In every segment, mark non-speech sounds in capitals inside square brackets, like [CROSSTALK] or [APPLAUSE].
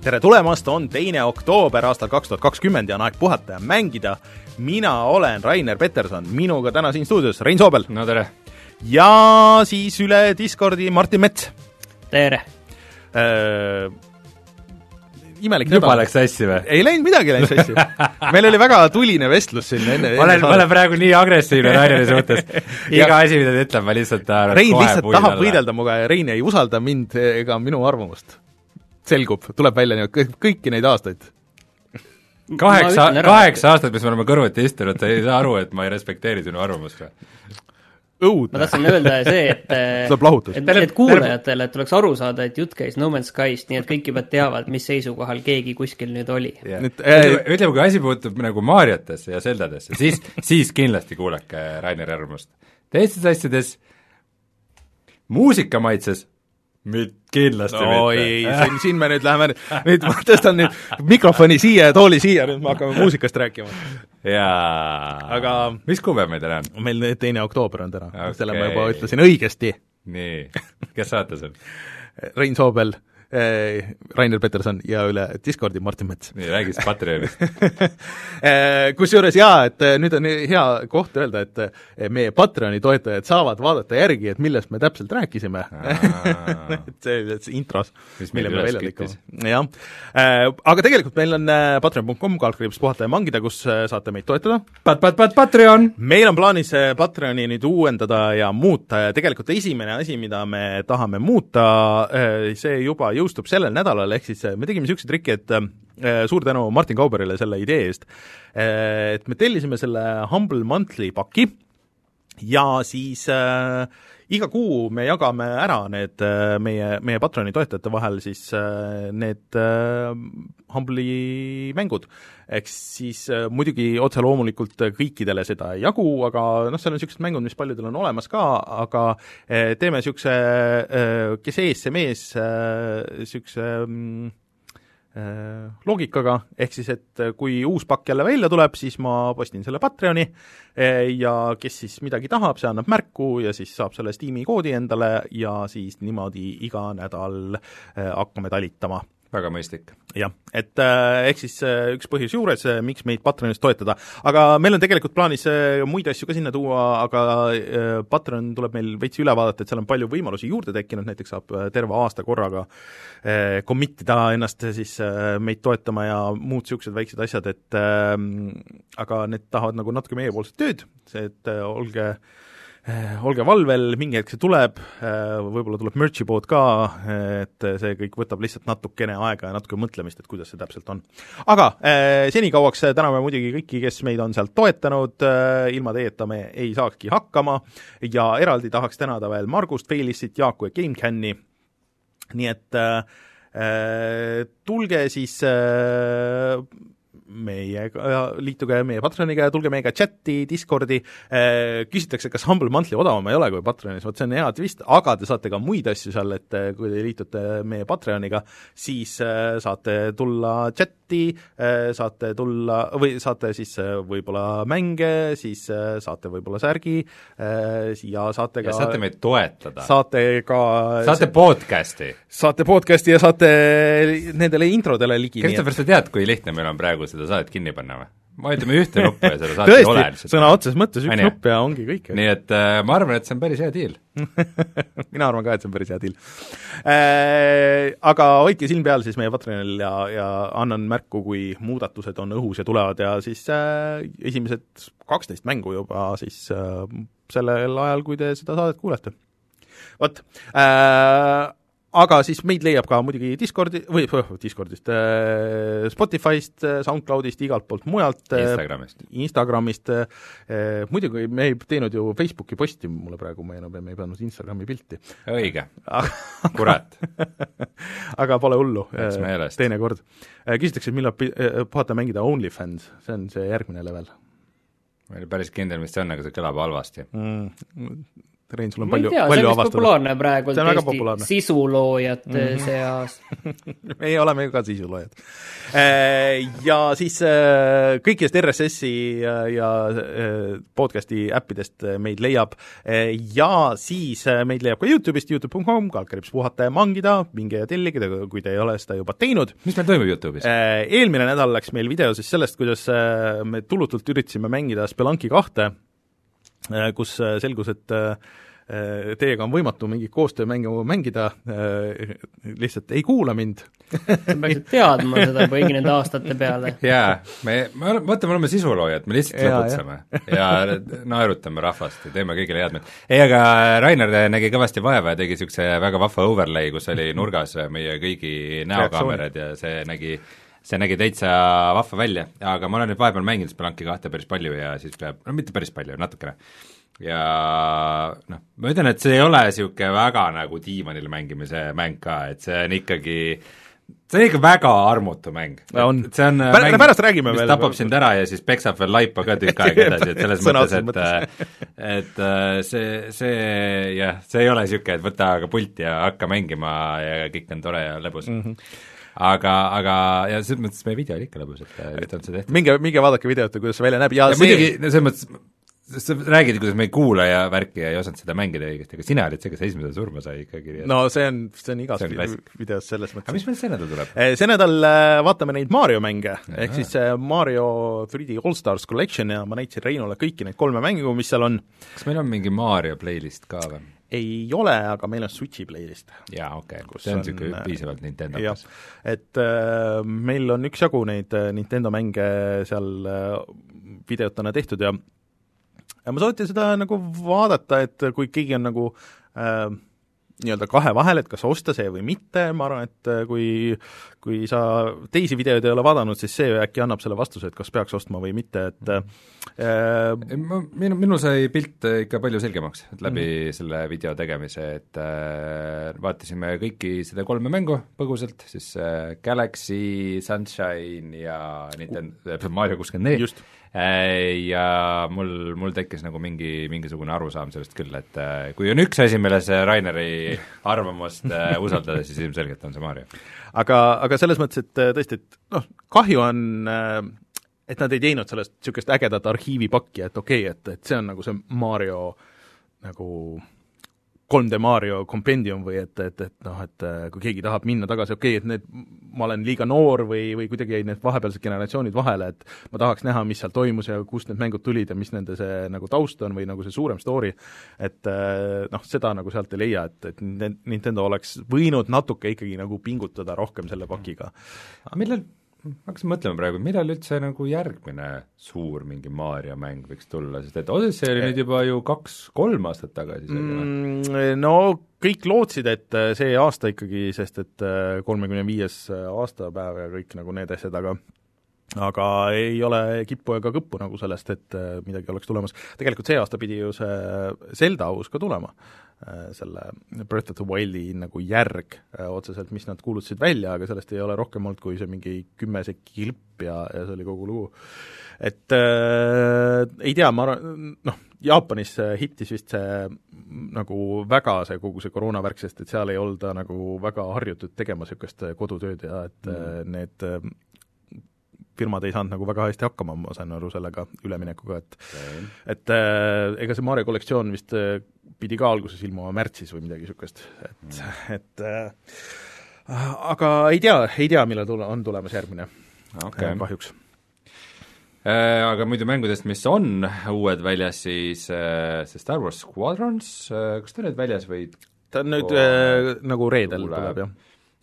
tere tulemast, on teine oktoober aastal kaks tuhat kakskümmend ja on aeg puhata ja mängida. mina olen Rainer Peterson, minuga täna siin stuudios Rein Soobel. no tere! ja siis üle Discordi Martin Mets. tere äh,! imelik juba nädal. läks sassi või? ei läinud midagi läinud sassi. [LAUGHS] meil oli väga tuline vestlus siin enne ma olen, ma olen praegu nii agressiivne Raineri suhtes. [LAUGHS] iga asi, mida ta ütleb, ma lihtsalt Rein lihtsalt tahab võidelda minuga ja Rein ei usalda mind ega minu arvamust. Selgub, tuleb välja niimoodi kõiki neid aastaid kaheksa, kaheksa aastat, mis me oleme kõrvuti istunud, sa ei saa aru, et ma ei respekteeri sinu arvamust või? õudne. ma tahtsin öelda see, et [LAUGHS] et, et kuulajatele tuleks aru saada, et jutt käis No Man's Skyst, nii et kõik juba teavad, mis seisukohal keegi kuskil nüüd oli yeah.. ütleme, ütleme, kui asi puutub nagu Mariotesse ja Zeldadesse, siis, siis kindlasti kuulake Raineri arvamust. teistes asjades, muusikamaitses mitte kindlasti no, mitte. ei, [LAUGHS] siin, siin me nüüd läheme, nüüd ma tõstan nüüd mikrofoni siia ja tooli siia, nüüd me hakkame muusikast rääkima. jaa. aga mis kuupäev meil täna on? meil teine oktoober on täna okay., selle ma juba ütlesin õigesti. nii, kes saates on Rein Soobel Rainer Peterson ja üle Discordi Martin Mets. nii, räägi siis Patreonist [LAUGHS] äh, Kusjuures jaa, et äh, nüüd on hea koht öelda, et meie Patreoni toetajad saavad vaadata järgi, et millest me täpselt rääkisime [LAUGHS] et see, see intros, mille me välja lõikame. jah, aga tegelikult meil on patreon.com, kaldkriips puhata ja mangida, kus saate meid toetada. Pat-pat-pat Patreon! meil on plaanis Patreoni nüüd uuendada ja muuta ja tegelikult esimene asi, mida me tahame muuta, see juba jõustub sellel nädalal, ehk siis me tegime niisuguse triki, et äh, suur tänu Martin Kauberile selle idee eest, et me tellisime selle Humble Monthly paki ja siis äh, iga kuu me jagame ära need äh, meie, meie Patroni toetajate vahel siis äh, need äh, Humble'i mängud. ehk siis muidugi otse loomulikult kõikidele seda ei jagu, aga noh, seal on niisugused mängud, mis paljudel on olemas ka, aga teeme niisuguse kes ees, see mees, niisuguse mm, loogikaga, ehk siis et kui uus pakk jälle välja tuleb, siis ma postin selle Patreoni ja kes siis midagi tahab, see annab märku ja siis saab selle Steam'i koodi endale ja siis niimoodi iga nädal hakkame talitama väga mõistlik. jah, et äh, ehk siis äh, üks põhjus juures äh,, miks meid Patreonis toetada. aga meil on tegelikult plaanis äh, muid asju ka sinna tuua, aga äh, Patreon tuleb meil veits üle vaadata, et seal on palju võimalusi juurde tekkinud, näiteks saab äh, terve aasta korraga äh, commit ida ennast siis äh, meid toetama ja muud niisugused väiksed asjad, et äh, aga need tahavad nagu natuke meiepoolset tööd, see, et äh, olge äh, olge valvel, mingi hetk see tuleb, eh, võib-olla tuleb merch'i pood ka, et see kõik võtab lihtsalt natukene aega ja natuke mõtlemist, et kuidas see täpselt on. aga eh, senikauaks täname muidugi kõiki, kes meid on sealt toetanud, ilma teieta me ei saakski hakkama ja eraldi tahaks tänada veel Margust, Feilissit, Jaaku ja GameCami, nii et tulge siis meiega, liituge meie Patreoniga ja tulge meiega chati, Discordi, äh, küsitakse, kas Humble Monthly odavam ei ole kui Patreonis, vot see on hea twist, aga te saate ka muid asju seal, et äh, kui te liitute meie Patreoniga, siis äh, saate tulla chati, saate tulla või saate siis võib-olla mänge, siis saate võib-olla särgi ja saate ka ja saate meid toetada. saate ka saate podcasti. saate podcasti ja saate nendele introdele ligi. Christopher, sa tead, kui lihtne meil on praegu seda seda saadet kinni panna või? vajutame ühte [LAUGHS] nuppu ja seda saadet ei ole lihtsalt. sõna otseses mõttes üks nupp ja ongi kõik. nii et äh, ma arvan, et see on päris hea diil [LAUGHS] mina arvan ka, et see on päris hea diil äh,. Aga hoidke silm peal siis meie Patreonil ja, ja annan märku, kui muudatused on õhus ja tulevad ja siis äh, esimesed kaksteist mängu juba siis äh, sellel ajal, kui te seda saadet kuulete. vot äh,, aga siis meid leiab ka muidugi Discordi, või Discordist, äh, Spotify'st, äh, SoundCloudist, igalt poolt mujalt. Äh, Instagramist. Instagramist, muidugi me ei teinud ju Facebooki posti, mulle praegu meenub, ja me ei pannud Instagrami pilti. õige kurat [LAUGHS] aga pole hullu, teinekord. küsitakse, millal puhata mängida OnlyFans, see on see järgmine level. ma ei ole päris kindel, mis see on, aga see kõlab halvasti mm Rein, sul on palju, palju avastada. populaarne praegu See on väga Eesti sisuloojate mm -hmm. [LAUGHS] seas. [LAUGHS] meie oleme ju ka sisuloojad. Ja siis äh, kõikidest RSS-i ja, ja äh, podcasti äppidest äh, meid leiab ja siis äh, meid leiab ka Youtube'ist, Youtube.com, kaldkriips puhata ja mangida, minge ja tellige, kui te ei ole seda juba teinud. mis meil toimub Youtube'is? Äh, Eelmine nädal läks meil video siis sellest, kuidas äh, me tulutult üritasime mängida Spelunki kahte, kus äh, selgus, et äh, teiega on võimatu mingit koostöömängu mängida, lihtsalt ei kuula mind. sa peaksid teadma seda kõigi nende aastate peale. jaa, me, me oleme, vaata, me oleme sisuloojad, me lihtsalt lõbutseme ja naerutame rahvast ja teeme kõigile head meelt. ei, aga Rainer nägi kõvasti vaeva ja tegi niisuguse väga vahva overlay, kus oli nurgas meie kõigi näokaamerad ja see nägi see nägi täitsa vahva välja, aga ma olen nüüd vahepeal mänginud Spelunki kahte päris palju ja siis peab, no mitte päris palju, natukene. ja noh, ma ütlen, et see ei ole niisugune väga nagu diivanil mängimise mäng ka, et see on ikkagi see on ikka väga armutu mäng. On. see on Pär- mäng, pärast räägime veel. tapab sind ära ja siis peksab veel laipa ka tükk aega edasi, et selles [LAUGHS] mõttes, et et äh, see, see jah, see ei ole niisugune, et võta aga pult ja hakka mängima ja kõik on tore ja lõbus mm. -hmm. aga, aga ja selles mõttes meie video oli ikka lõbus, et äh, nüüd on see tehtud. minge, minge vaadake videot, kuidas see välja näeb ja, ja see muidugi, no selles mõttes, sa räägid, kuidas me ei kuula ja värki ja ei osanud seda mängida õigesti, aga sina olid see, kes esimesena surma sai ikkagi, et no see on, see on igas videos selles aga mõttes. mis meil see nädal tuleb? see nädal äh, vaatame neid Mario mänge, ehk siis äh, Mario 3D All Stars Collection ja ma näitasin Reinule kõiki neid kolme mängu, mis seal on. kas meil on mingi Mario playlist ka või? Ei ole, aga meil on Switchi playlist. jaa, okei okay., see on niisugune äh, piisavalt Nintendokas., et äh, meil on üksjagu neid äh, Nintendo mänge seal äh, videotena tehtud ja ja ma soovitan seda nagu vaadata, et kui keegi on nagu äh, nii-öelda kahe vahel, et kas osta see või mitte, ma arvan, et äh, kui kui sa teisi videoid ei ole vaadanud, siis see äkki annab selle vastuse, et kas peaks ostma või mitte, et äh, Ei, ma, minu, minul sai pilt äh, ikka palju selgemaks läbi Mhm. mm. selle video tegemise, et äh, vaatasime kõiki seda kolme mängu põgusalt, siis äh, Galaxy, Sunshine ja Nintendo, Mario kuuskümmend neli Äh, ja mul, mul tekkis nagu mingi, mingisugune arusaam sellest küll, et äh, kui on üks asi, milles Raineri arvamust äh, usaldada, siis ilmselgelt on see Mario. aga, aga selles mõttes, et äh, tõesti, et noh, kahju on äh, et nad ei teinud sellest niisugust ägedat arhiivipakki, et okei okay,, et, et see on nagu see Mario nagu 3D Mario kompendium või et, et, et noh, et äh, kui keegi tahab minna tagasi, okei okay,, et need, ma olen liiga noor või, või kuidagi jäid need vahepealsed generatsioonid vahele, et ma tahaks näha, mis seal toimus ja kust need mängud tulid ja mis nende see nagu taust on või nagu see suurem story, et äh, noh, seda nagu sealt ei leia, et, et Nin- Nintendo oleks võinud natuke ikkagi nagu pingutada rohkem selle pakiga. millal, hakkasin mõtlema praegu, millal üldse nagu järgmine suur mingi Mario mäng võiks tulla, sest et Odyssey oli nüüd juba ju kaks-kolm aastat tagasi isegi mm.. No kõik lootsid, et äh, see aasta ikkagi, sest et äh, kolmekümne viies aastapäev ja kõik nagu need asjad, aga aga ei ole kippu ega kõppu nagu sellest, et äh, midagi oleks tulemas. tegelikult see aasta pidi ju see Zelda uus ka tulema, selle Breath of the Wildi nagu järg äh, otseselt, mis nad kuulutasid välja, aga sellest ei ole rohkem olnud kui see mingi kümme sekki klipp ja, ja see oli kogu lugu. et äh, ei tea, ma arvan, noh, Jaapanis äh, hittis vist see nagu väga see kogu see koroonavärk, sest et seal ei olda nagu väga harjutud tegema niisugust äh, kodutööd ja et mm. need äh, firmad ei saanud nagu väga hästi hakkama, ma sain aru sellega üleminekuga, et et äh, ega see Mario kollektsioon vist äh, pidi ka alguses ilmuma märtsis või midagi niisugust, et mm. [LAUGHS] et äh, aga ei tea, ei tea, millal tule-, on tulemas järgmine okay., kahjuks. Äh, aga muidu mängudest, mis on uued väljas, siis äh, see Star Wars Squadrons, kas ta nüüd väljas või ta on nüüd äh, nagu reedel tuleb, jah.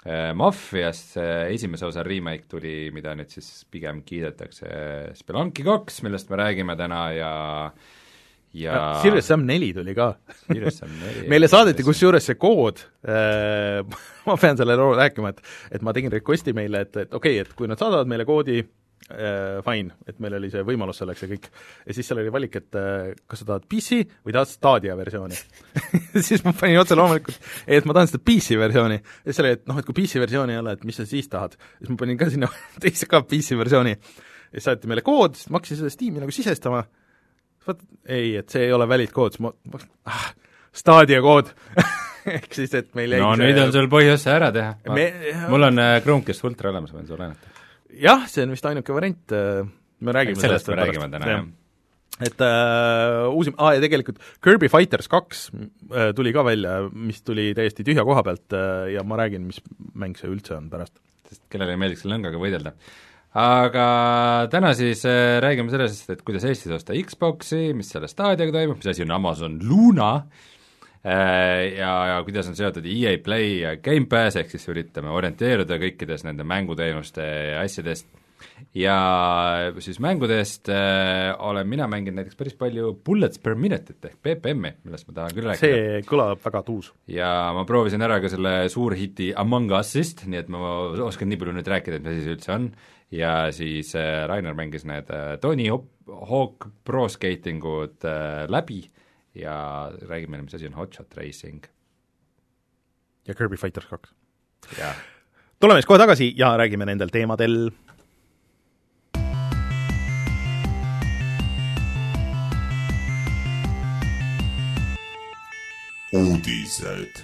Äh, Mafiast see esimese osa remake tuli, mida nüüd siis pigem kiidetakse Spelunki kaks, millest me räägime täna ja ja Serious Sam neli tuli ka. [LAUGHS] Meile saadeti kusjuures see kood äh, [LAUGHS] ma pean selle loo rääkima, et et ma tegin request'i meile, et, et okei okay,, et kui nad saadavad meile koodi äh, fine, et meil oli see võimalus selleks ja kõik, ja siis seal oli valik, et äh, kas sa tahad PC või tahad Stadia versiooni? [LAUGHS] Siis ma panin otse loomulikult, et ma tahan seda PC versiooni, ja siis oli, et noh, et kui PC versiooni ei ole, et mis sa siis tahad, siis ma panin ka sinna [LAUGHS] teise ka PC versiooni. ja siis saati meile kood, siis ma hakkasin seda Steam'i nagu sisestama, vaat ei, et see ei ole valid kood, siis ma, ma ah, Stadia kood. [LAUGHS] Ehk siis, et meil no see... nüüd on sul põhjus see ära teha. Me... mul on äh, Chromecast Ultra olemas, võin sulle näidata. Jah, see on vist ainuke variant, äh, me räägime sellest, sellest me räägime täna, jah et äh, uusim- ah,, ja tegelikult Kirby Fighters kaks äh, tuli ka välja, mis tuli täiesti tühja koha pealt äh, ja ma räägin, mis mäng see üldse on pärast. sest kellele ei meeldiks lõngaga võidelda. aga täna siis äh, räägime sellest, et kuidas Eestis osta Xboxi, mis selle staadiaga toimub, mis asi on Amazon Luna äh,, ja, ja kuidas on seotud EA Play ja Gamepass, ehk siis üritame orienteeruda kõikides nende mänguteenuste ja asjadest ja siis mängudest äh, olen mina mänginud näiteks päris palju Bullets per Minute'it ehk BPM-i, millest ma tahan küll rääkida. see kõlab väga tuus. ja ma proovisin ära ka selle suurhiti Among Us'ist, nii et ma oskan nii palju nüüd rääkida, et mis asi see üldse on, ja siis äh, Rainer mängis need äh, Tony Hawk Pro Skating ud äh, läbi ja räägime, mis asi on Hotshot Racing. ja Kirby Fighters kaks. tuleme siis kohe tagasi ja räägime nendel teemadel uudised.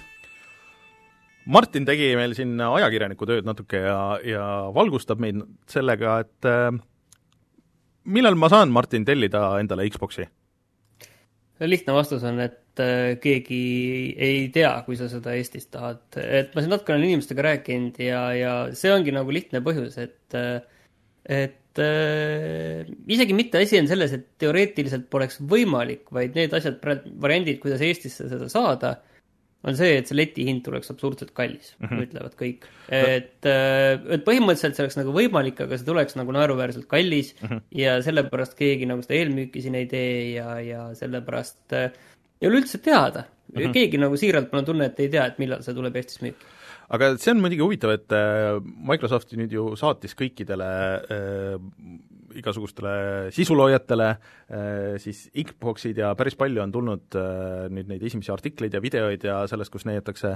Martin tegi meil siin ajakirjaniku tööd natuke ja, ja valgustab meid sellega, et äh, millal ma saan, Martin, tellida endale Xboxi? Lihtne vastus on, et äh, keegi ei tea, kui sa seda Eestis tahad, et ma siin natuke olen inimestega rääkinud ja, ja see ongi nagu lihtne põhjus, et äh, et äh, isegi mitte asi on selles, et teoreetiliselt poleks võimalik, vaid need asjad, variandid, kuidas Eestisse seda saada, on see, et see letihind tuleks absurdselt kallis mm, -hmm. ütlevad kõik. et, äh, et põhimõtteliselt see oleks nagu võimalik, aga see tuleks nagu naeruväärselt kallis mm -hmm. ja sellepärast keegi nagu seda eelmüüki siin ei tee ja, ja sellepärast äh, ei ole üldse teada mm. -hmm. keegi nagu siiralt, mul on tunne, et ei tea, et millal see tuleb Eestis müüki aga see on muidugi huvitav, et äh, Microsoft nüüd ju saatis kõikidele igasugustele sisuloojatele äh, siis Xboxid ja päris palju on tulnud äh, nüüd neid esimesi artikleid ja videoid ja sellest, kus näidatakse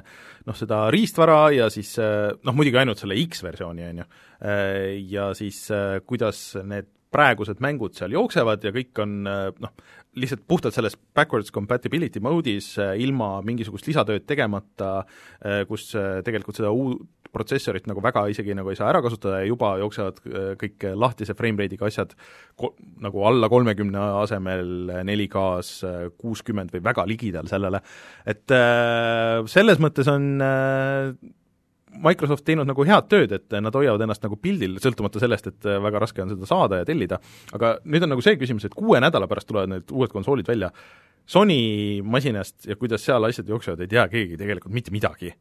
noh, seda riistvara ja siis äh, noh, muidugi ainult selle X-versiooni, on ju, ja siis kuidas need praegused mängud seal jooksevad ja kõik on noh, lihtsalt puhtalt selles backwards compatibility mode'is ilma mingisugust lisatööd tegemata, kus tegelikult seda uut protsessorit nagu väga isegi nagu ei saa ära kasutada ja juba jooksevad kõik lahtise frame rate'iga asjad ko-, nagu alla kolmekümne asemel 4K-s kuuskümmend või väga ligidal sellele, et selles mõttes on Microsoft teinud nagu head tööd, et nad hoiavad ennast nagu pildil, sõltumata sellest, et väga raske on seda saada ja tellida, aga nüüd on nagu see küsimus, et kuue nädala pärast tulevad need uued konsoolid välja, Sony masinast ja kuidas seal asjad jooksevad, ei tea keegi tegelikult mitte midagi,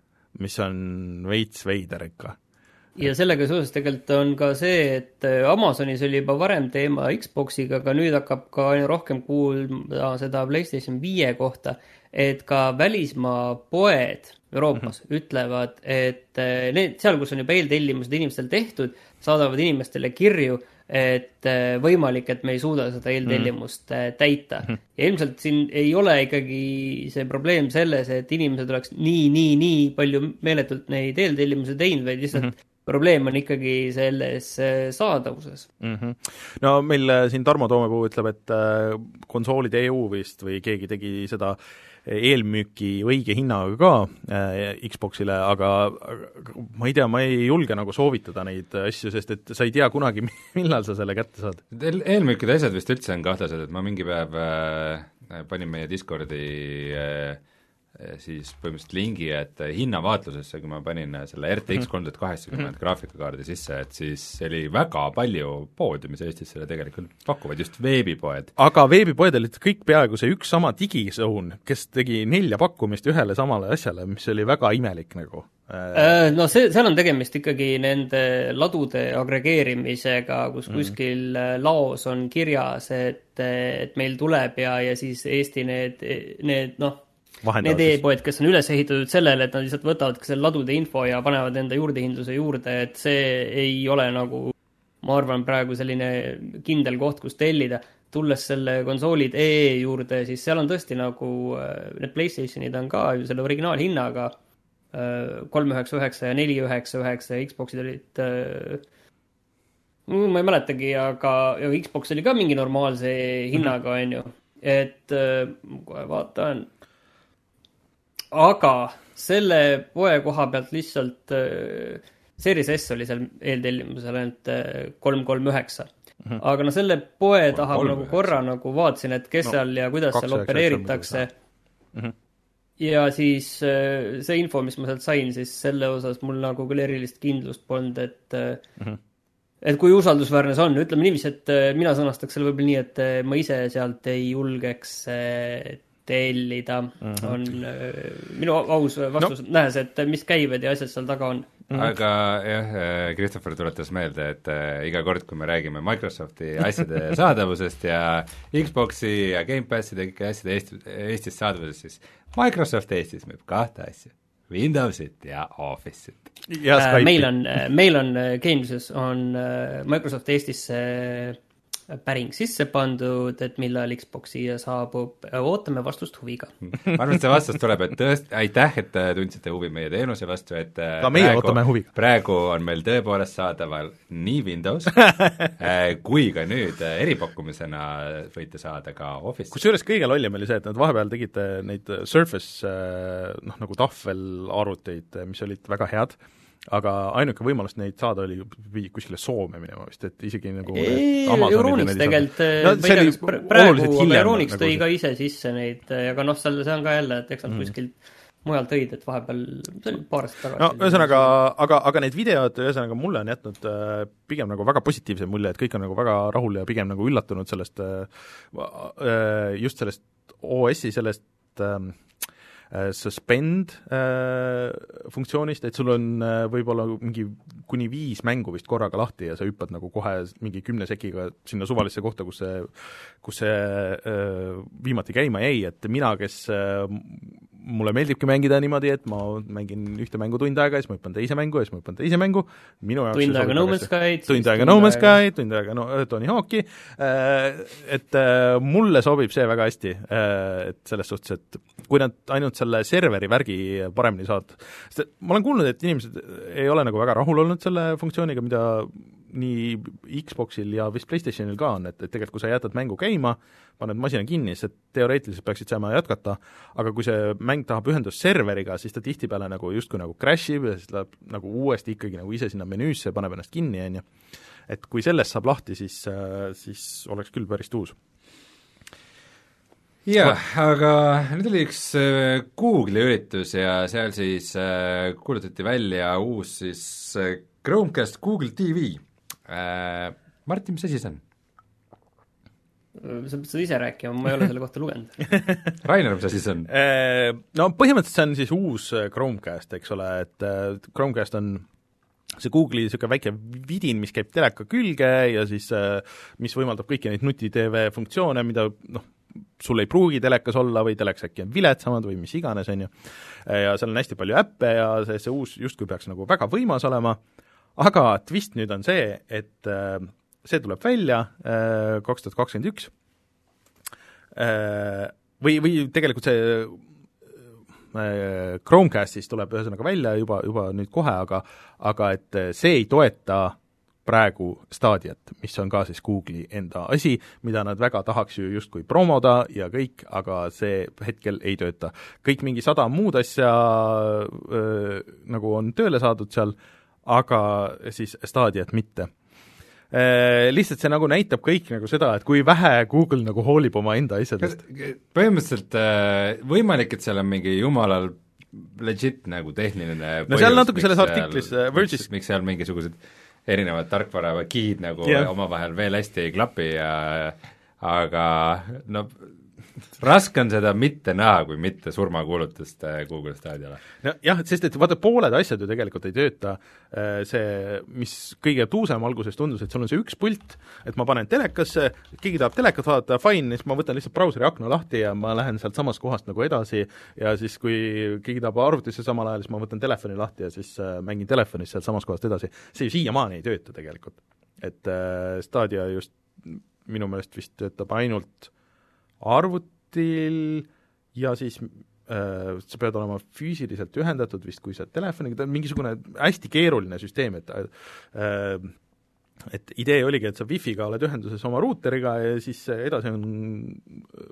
mis on veits veider ikka. Ja sellega seoses tegelikult on ka see, et Amazonis oli juba varem teema Xboxiga, aga nüüd hakkab ka aina rohkem kuulda seda PlayStation viie kohta, et ka välismaa poed Euroopas mm -hmm. ütlevad, et eh, need, seal, kus on juba eeltellimused inimestel tehtud, saadavad inimestele kirju, et eh, võimalik, et me ei suuda seda eeltellimust mm -hmm. täita mm. -hmm. ja ilmselt siin ei ole ikkagi see probleem selles, et inimesed oleks nii, nii, nii palju meeletult neid eeltellimusi teinud, vaid lihtsalt mm -hmm probleem on ikkagi selles saadavuses mm. -hmm. no meil siin Tarmo Toomepuu ütleb, et konsoolid EU vist või keegi tegi seda äh, eelmüüki õige hinnaga ka äh, Xboxile, aga, ma ei tea, ma ei julge nagu soovitada neid asju, sest et sa ei tea kunagi, [LAUGHS] millal sa selle kätte saad Eel. eelmüükide asjad vist üldse on kahtlased, et ma mingi päev äh, panin meie Discordi äh, siis põhimõtteliselt lingi, et eh, hinnavaatlusesse, kui ma panin eh, selle RTX mhm. kolm tuhat kaheksakümmend mhm. graafikakaardi sisse, et siis oli väga palju poodi, mis Eestis selle tegelikult pakuvad, just veebipoed. aga veebipoed olid kõik peaaegu see üks sama digizone, kes tegi nelja pakkumist ühele samale asjale, mis oli väga imelik nagu äh, no see, seal on tegemist ikkagi nende ladude agregeerimisega, kus mm. kuskil laos on kirjas, et, et meil tuleb ja, ja siis Eesti need, need noh, Need e-poed, kes on üles ehitatud sellele, et nad lihtsalt võtavad selle ladude info ja panevad enda juurdehindluse juurde, et see ei ole nagu, ma arvan, praegu selline kindel koht, kus tellida. tulles selle konsoolid EE juurde, siis seal on tõesti nagu, äh, need Playstationid on ka ju selle originaalhinnaga äh, kolm üheksa üheksa ja neli üheksa üheksa ja Xboxid olid äh, ma ei mäletagi, aga Xbox oli ka mingi normaalse hinnaga, on ju. et kohe vaatan aga selle poe koha pealt lihtsalt äh, Series S oli seal eeltellimusel ainult äh, kolm kolm üheksa. Mhm. aga no selle poe taha ma nagu korra nagu vaatasin, et kes no, seal ja kuidas seal opereeritakse. Mm -hmm. ja siis äh, see info, mis ma sealt sain, siis selle osas mul nagu küll erilist kindlust polnud, et mm -hmm et kui usaldusväärne see on, ütleme niiviisi, et mina sõnastaks selle võib-olla nii, et ma ise sealt ei julgeks tellida mm, -hmm. on minu aus vastus no., nähes, et mis käived ja asjad seal taga on Mm -hmm. aga jah, äh, Christopher tuletas meelde, et äh, iga kord, kui me räägime Microsofti [LAUGHS] asjade saadavusest ja Xboxi ja Gamepasside ja kõiki asjade Eesti, Eestis saadavusest, siis Microsoft Eestis müüb kahte asja. Windowsit ja Office'it. Äh, meil on, meil on Gameses on Microsoft Eestisse päring sisse pandud, et millal Xbox siia saabub, ootame vastust huviga ma arvan, et see vastus tuleb, et tõest-, aitäh, et tundsite huvi meie teenuse vastu, et äh, ka meie praegu, ootame huviga. praegu on meil tõepoolest saadaval nii Windows [LAUGHS] äh, kui ka nüüd äh, eripakkumisena võite saada ka Office'i. kusjuures kõige lollim oli see, et nad vahepeal tegid neid Surface noh, nagu tahvelarvuteid, mis olid väga head aga ainuke võimalus neid saada oli viidi kuskile Soome minema vist, et isegi nagu Euronics tegelikult no,, ma ei tea, kas praegu, aga Euronics nagu tõi see. ka ise sisse neid, aga noh, seal see on ka jälle, et eks nad mm. kuskilt mujal tõid, et vahepeal, see oli paar aastat tagasi. no ühesõnaga, aga, aga need videod ühesõnaga mulle on jätnud äh, pigem nagu väga positiivse mulje, et kõik on nagu väga rahul ja pigem nagu üllatunud sellest äh, äh, just sellest OS-i sellest Äh, suspend äh, funktsioonist, et sul on äh, võib-olla mingi kuni viis mängu vist korraga lahti ja sa hüppad nagu kohe mingi kümne sekiga sinna suvalisse kohta, kus see, kus see viimati käima jäi, et mina, kes mulle meeldibki mängida niimoodi, et ma mängin ühte mängu tund aega ja siis ma hüppan teise mängu ja siis ma hüppan teise mängu, minu jaoks tund aega No Man's Sky'd, tund aega No Man's Sky'd, tund aega no Tony Hawk'i, äh, et äh, mulle sobib see väga hästi, äh, et selles suhtes, et kui nad ainult selle serveri värgi paremini saavad, sest ma olen kuulnud, et inimesed ei ole nagu väga rahul olnud selle funktsiooniga, mida nii Xboxil ja vist PlayStationil ka on, et, et tegelikult kui sa jätad mängu käima, paned masina kinni, siis teoreetiliselt peaksid saama jätkata, aga kui see mäng tahab ühendust serveriga, siis ta tihtipeale nagu justkui nagu crash ib ja siis läheb nagu uuesti ikkagi nagu ise sinna menüüsse, paneb ennast kinni, on ju. et kui sellest saab lahti, siis, siis oleks küll päris tuus jah, aga nüüd oli üks äh, Google'i üritus ja seal siis äh, kuulutati välja uus siis äh, Chromecast Google TV äh,. Martin, mis asi see on? sa pead seda ise rääkima, ma ei ole selle kohta lugenud [LAUGHS] Rainer, mis asi see on? Äh, no põhimõtteliselt see on siis uus äh, Chromecast, eks ole, et äh, Chromecast on see Google'i niisugune väike vidin, mis käib teleka külge ja siis mis võimaldab kõiki neid nuti-TV funktsioone, mida noh, sul ei pruugi telekas olla või telekas äkki on viletsamad või mis iganes, on ju, ja seal on hästi palju äppe ja see, see uus justkui peaks nagu väga võimas olema, aga twist nüüd on see, et äh, see tuleb välja äh, kaks tuhat kakskümmend üks, äh, või, või tegelikult see äh, Chromecastis tuleb ühesõnaga välja juba, juba nüüd kohe, aga aga et see ei toeta praegu Stadiat, mis on ka siis Google'i enda asi, mida nad väga tahaks ju justkui promoda ja kõik, aga see hetkel ei tööta. kõik mingi sada muud asja öö, nagu on tööle saadud seal, aga siis Stadiat mitte Äh, lihtsalt see nagu näitab kõik nagu seda, et kui vähe Google nagu hoolib oma enda asjadest. põhimõtteliselt äh, võimalik, et seal on mingi jumalal legit nagu tehniline no seal natuke selles artiklis äh, Verge'is miks seal mingisugused erinevad tarkvara key'd nagu yeah. omavahel veel hästi ei klapi ja aga no raske on seda mitte näha, kui mitte surmakuulutust äh, Google Stadiale. nojah, sest et vaata, pooled asjad ju tegelikult ei tööta, äh, see, mis kõige tuusem alguses tundus, et sul on see üks pult, et ma panen telekasse, keegi tahab telekat vaadata, fine, siis ma võtan lihtsalt brauseri akna lahti ja ma lähen sealt samast kohast nagu edasi ja siis, kui keegi tahab arvutisse samal ajal, siis ma võtan telefoni lahti ja siis äh, mängin telefonis sealt samast kohast edasi. see ju siiamaani ei tööta tegelikult. et äh, Stadia just minu meelest vist töötab ainult arvutil ja siis äh, sa pead olema füüsiliselt ühendatud vist, kui sa telefoniga, ta on mingisugune hästi keeruline süsteem, et äh, et idee oligi, et sa wifi'ga oled ühenduses oma ruuteriga ja siis edasi on,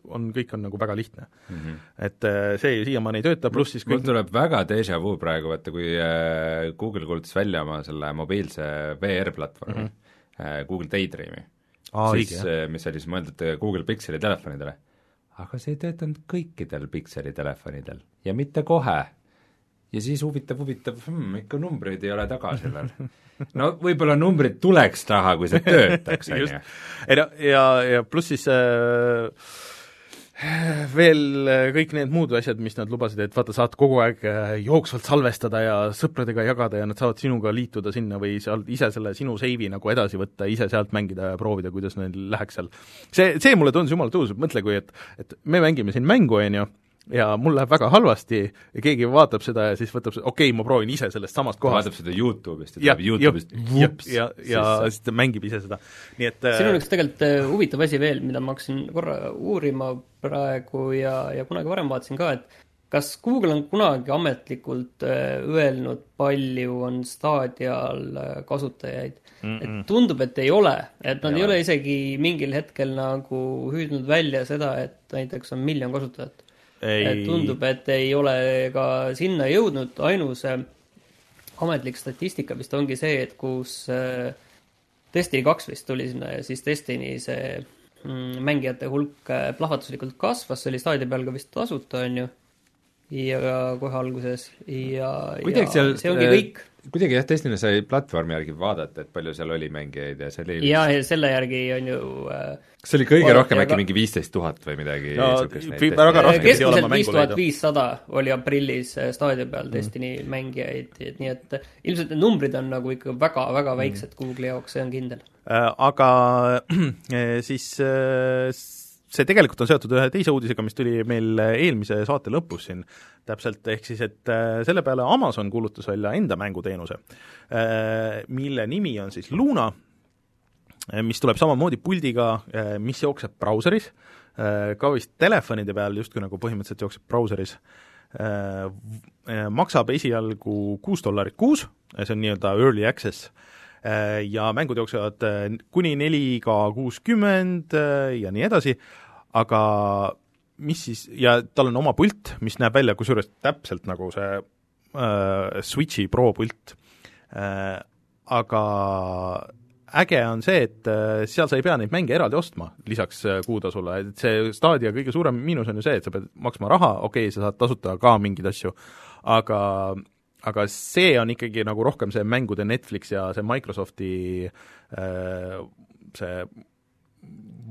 on, kõik on nagu väga lihtne mm. -hmm. et äh, see siiamaani ei tööta, pluss siis kõik mul tuleb väga déjà vu praegu, vaata kui äh, Google kuulutas välja oma selle mobiilse VR-platvormi mm, -hmm. Google Daydreami Aa, siis, mis oli siis mõeldud Google Pixeli telefonidele. aga see ei töötanud kõikidel Pixeli telefonidel ja mitte kohe ja siis huvitav, huvitav hmm,, ikka numbreid ei ole taga sellel. no võib-olla numbrid tuleks taha, kui see töötaks, [LAUGHS] on ju. ei no ja, ja pluss siis äh, veel äh, kõik need muud asjad, mis nad lubasid, et vaata, saad kogu aeg äh, jooksvalt salvestada ja sõpradega jagada ja nad saavad sinuga liituda sinna või seal ise selle sinu seivi nagu edasi võtta, ise sealt mängida ja proovida, kuidas neil läheks seal. see, see mulle tundus jumala tõus, mõtle, kui et, et me mängime siin mängu, on ju, ja mul läheb väga halvasti ja keegi vaatab seda ja siis võtab, okei okay,, ma proovin ise sellest samast kohast. vaatab seda YouTube'ist ja tuleb YouTube'ist vups, ja, ja, siis ta mängib ise seda, nii et siin on üks tegelikult äh, huvitav asi veel, mida ma hakkasin korra uurima praegu ja, ja kunagi varem vaatasin ka, et kas Google on kunagi ametlikult äh, öelnud, palju on Stadial äh, kasutajaid mm? -mm. et tundub, et ei ole, et nad ja. ei ole isegi mingil hetkel nagu hüüdnud välja seda, et näiteks on miljon kasutajat et tundub, et ei ole ka sinna jõudnud, ainus äh, ametlik statistika vist ongi see, et kus äh, Destiny kaks vist tuli sinna ja siis Destiny see mm, mängijate hulk äh, plahvatuslikult kasvas, see oli staadi peal ka vist tasuta, on ju, ja kohe alguses. Ja, ja see ongi kõik kuidagi jah, Destiny sai platvormi järgi vaadata, et palju seal oli mängijaid ja see oli jah, ja selle järgi on ju äh, kas see oli kõige rohkem äkki mingi viisteist tuhat või midagi no, väga raske pidi olema viis tuhat viissada oli aprillis äh, staadio peal mm. Destiny mängijaid, et nii et ilmselt need numbrid on nagu ikka väga-väga mm. väiksed mm. Google'i jaoks, see on kindel äh,. Aga [CLEARS THROAT] äh, siis äh, see tegelikult on seotud ühe teise uudisega, mis tuli meil eelmise saate lõpus siin täpselt, ehk siis et äh, selle peale Amazon kuulutas välja enda mänguteenuse, äh, mille nimi on siis Luna, äh, mis tuleb samamoodi puldiga, mis jookseb brauseris, ka vist telefonide peal justkui nagu põhimõtteliselt jookseb brauseris, maksab esialgu kuus dollarit kuus, see on nii-öelda early access, ja mängud jooksevad kuni 4K kuuskümmend ja nii edasi, aga mis siis, ja tal on oma pult, mis näeb välja kusjuures täpselt nagu see äh, Switchi Pro pult äh,, aga äge on see, et äh, seal sa ei pea neid mänge eraldi ostma, lisaks äh, kuutasule, et see Stadia kõige suurem miinus on ju see, et sa pead maksma raha, okei okay,, sa saad tasuta ka mingeid asju, aga aga see on ikkagi nagu rohkem see mängude Netflix ja see Microsofti äh, see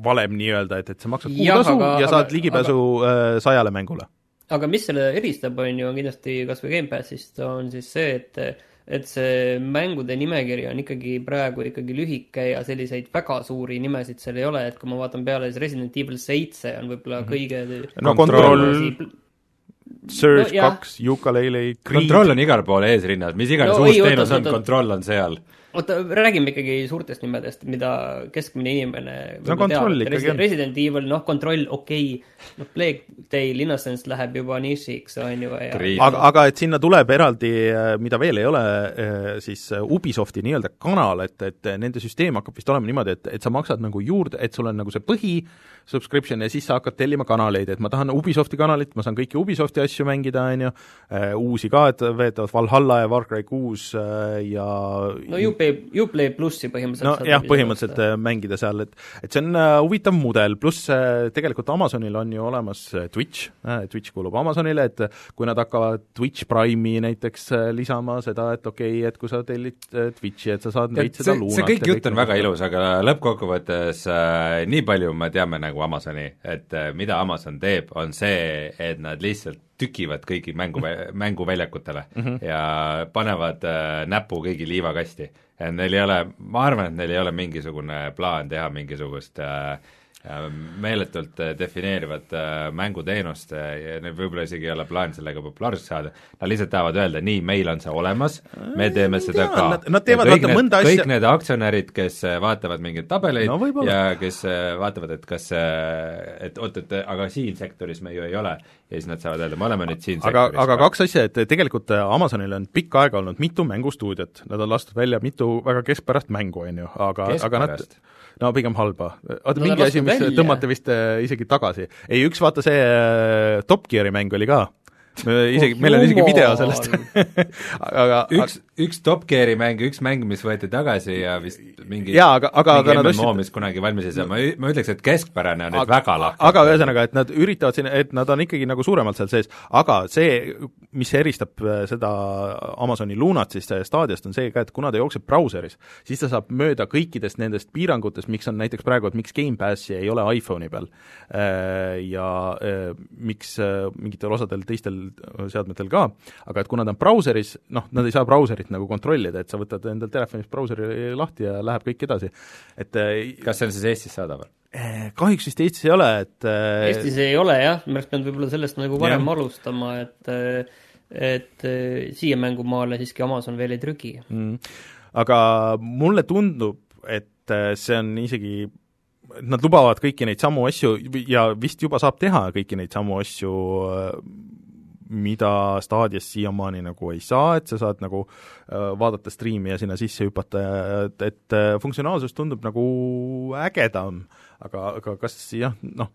valem nii-öelda, et, et sa maksad kuutasu ja, ja saad aga, ligipääsu aga, äh, sajale mängule. aga mis selle eristab, on ju, on kindlasti kas või Gamepassist, on siis see, et et see mängude nimekiri on ikkagi praegu ikkagi lühike ja selliseid väga suuri nimesid seal ei ole, et kui ma vaatan peale, siis Resident Evil seitse on võib-olla mm -hmm. kõige no Control, Surge no, kaks, Yooka-Laylee, Control on igal pool eesrinnas, mis iganes no, uus teenus on, Control on seal oota, räägime ikkagi suurtest nimedest, mida keskmine inimene no kontroll teab. ikkagi on. Resident Evil, noh, kontroll, okei okay., noh, Plague Tale Innocence läheb juba nišiks, on ju, ja aga, aga et sinna tuleb eraldi, äh, mida veel ei ole, äh, siis äh, Ubisofti nii-öelda kanal, et, et nende süsteem hakkab vist olema niimoodi, et, et sa maksad nagu juurde, et sul on nagu see põhi, subscription ja siis sa hakkad tellima kanaleid, et ma tahan Ubisofti kanalit, ma saan kõiki Ubisofti asju mängida, on ju, uusi ka, et veetavad Valhalla ja Far Cry kuus ja no Uplay, Uplay plussi põhimõtteliselt nojah, põhimõtteliselt äh, mängida seal, et et see on uh, huvitav mudel, pluss uh, tegelikult Amazonil on ju olemas Twitch Twitch kuulub Amazonile, et kui nad hakkavad Twitch Prime'i näiteks lisama seda, et okei okay,, et kui sa tellid Twitchi, et sa saad veits seda luunat see kõik jutt on väga ilus, aga lõppkokkuvõttes äh, nii palju me teame nagu Amazoni, et äh, mida Amazon teeb, on see, et nad lihtsalt tükivad kõigi mängu, [LAUGHS] mänguväljakutele mm -hmm. ja panevad äh, näpu kõigi liivakasti. Neil ei ole, ma arvan, et neil ei ole mingisugune plaan teha mingisugust äh, meeletult äh, defineerivad äh, mänguteenust äh, ja neil võib-olla isegi ei ole plaan sellega populaarseks saada, nad lihtsalt tahavad öelda, nii, meil on see olemas, me teeme seda ka. Nad, nad teevad vaata mõnda asja kõik need aktsionärid, kes vaatavad mingeid tabeleid no, ja kes vaatavad, et kas, et oot, et aga siin sektoris me ju ei ole, ja siis nad saavad öelda, me oleme nüüd siin aga, aga kaks asja, et tegelikult Amazonil on pikka aega olnud mitu mängustuudiot, nad on lastud välja mitu väga keskpärast mängu, on ju, aga, aga nad no pigem halba. oota no,, mingi asi, mis välja. tõmmati vist äh, isegi tagasi. ei, üks vaata see äh, Top Geari mäng oli ka isegi oh,, meil on isegi video sellest [LAUGHS] aga üks, üks Top Geari mäng, üks mäng, mis võeti tagasi ja vist mingi jaa, aga, aga, aga nad ostsid mis kunagi valmis ei saa, ma, ma ütleks, et keskpärane on nüüd väga lahke. aga ühesõnaga, et nad üritavad siin, et nad on ikkagi nagu suuremalt seal sees, aga see, mis eristab äh, seda Amazoni Lunat siis Stadiast, on see ka, et kuna ta jookseb brauseris, siis ta saab mööda kõikidest nendest piirangutest, miks on näiteks praegu, et miks Gamepassi ei ole iPhone'i peal. Äh, ja äh, miks mingitel osadel teistel seadmetel ka, aga et kuna ta on brauseris, noh, nad ei saa brauserit nagu kontrollida, et sa võtad endal telefonist brauseri lahti ja läheb kõik edasi, et äh, kas see on siis Eestis saadaval? Äh, kahjuks vist Eestis ei ole, et äh, Eestis ei ole jah, me oleks pidanud võib-olla sellest nagu varem jah. alustama, et et siia mängumaale siiski Amazon veel ei trügi mm.. aga mulle tundub, et see on isegi nad lubavad kõiki neid samu asju ja vist juba saab teha kõiki neid samu asju mida staadias siiamaani nagu ei saa, et sa saad nagu äh, vaadata striimi ja sinna sisse hüpata ja et, et äh, funktsionaalsus tundub nagu ägedam, aga, aga kas jah, noh,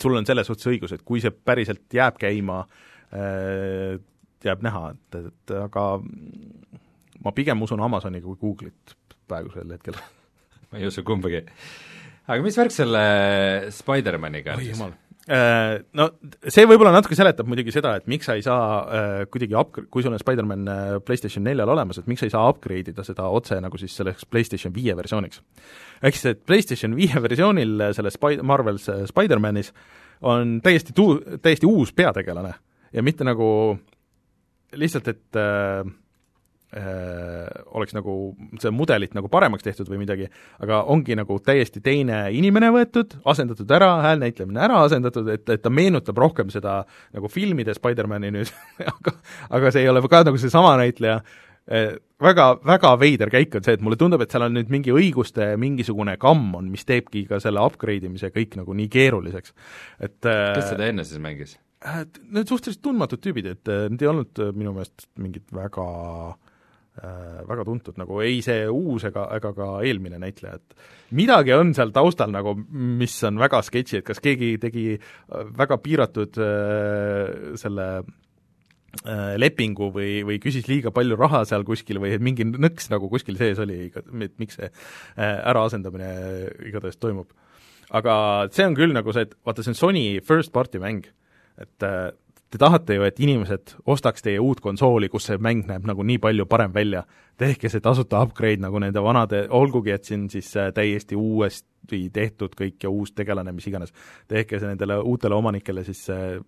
sul on selles suhtes õigus, et kui see päriselt jääb käima, äh, jääb näha, et, et aga ma pigem usun Amazoni kui Google'it praegusel hetkel ma ei usu kumbagi. aga mis värk selle Spider-maniga on siis? Äh, no see võib-olla natuke seletab muidugi seda, et miks sa ei saa äh, kuidagi up-, kui sul on Spider-man äh, PlayStation neljal olemas, et miks sa ei saa upgrade ida seda otse nagu siis selleks PlayStation viie versiooniks. ehk siis, et PlayStation [LAUGHS] viie versioonil selles Spi-, Marvel's Spider-manis on täiesti tuu-, täiesti uus peategelane ja mitte nagu lihtsalt, et Äh, oleks nagu see mudelit nagu paremaks tehtud või midagi, aga ongi nagu täiesti teine inimene võetud, asendatud ära, häälnäitlemine ära asendatud, et, et ta meenutab rohkem seda nagu filmide Spider-mani nüüd [LAUGHS] aga, aga see ei ole ka nagu seesama näitleja, äh, väga, väga veider käik on see, et mulle tundub, et seal on nüüd mingi õiguste mingisugune kamm on, mis teebki ka selle upgrade imise kõik nagu nii keeruliseks, et kes seda enne siis mängis? Need suhteliselt tundmatud tüübid, et need ei olnud minu meelest mingid väga äh, Äh, väga tuntud, nagu ei see uus ega, ega ka eelmine näitleja, et midagi on seal taustal nagu, mis on väga sketši, et kas keegi tegi äh, väga piiratud äh, selle äh, lepingu või, või küsis liiga palju raha seal kuskil või mingi nõks nagu kuskil sees oli, et miks see äh, äraasendamine igatahes toimub. aga see on küll nagu see, et vaata, see on Sony first party mäng, et äh, te tahate ju, et inimesed ostaks teie uut konsooli, kus see mäng näeb nagu nii palju parem välja. tehke see tasuta upgrade nagu nende vanade, olgugi et siin siis äh, täiesti uuesti tehtud kõik ja uus tegelane, mis iganes, tehke see nendele uutele omanikele siis äh,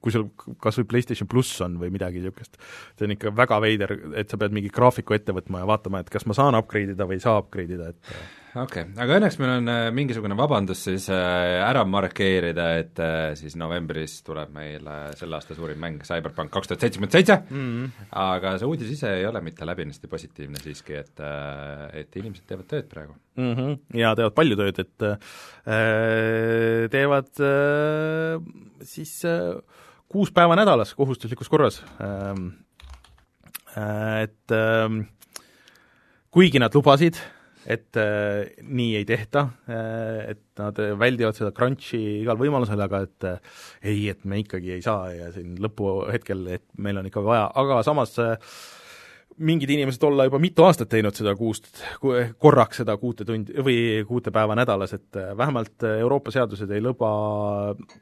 kui sul kas või PlayStation pluss on või midagi niisugust, see on ikka väga veider, et sa pead mingi graafiku ette võtma ja vaatama, et kas ma saan upgrade ida või ei saa upgrade ida, et äh, okei okay., aga õnneks meil on äh, mingisugune vabandus siis äh, ära markeerida, et äh, siis novembris tuleb meil selle aasta suurim mäng Cyberpunk kaks tuhat seitsekümmend seitse, mhm. aga see uudis ise ei ole mitte läbinisti positiivne siiski, et, et inimesed teevad tööd praegu mm. -hmm. ja teevad palju tööd, et äh, teevad äh, siis äh, kuus päeva nädalas kohustuslikus korras äh,. Et äh, kuigi nad lubasid äh, et äh, nii ei tehta äh,, et nad väldivad seda crunch'i igal võimalusel, aga et äh, ei, et me ikkagi ei saa ja siin lõpuhetkel, et meil on ikka vaja, aga samas äh, mingid inimesed olla juba mitu aastat teinud seda kuust, korraks seda kuute tundi või kuute päeva nädalas, et äh, vähemalt äh, Euroopa seadused ei luba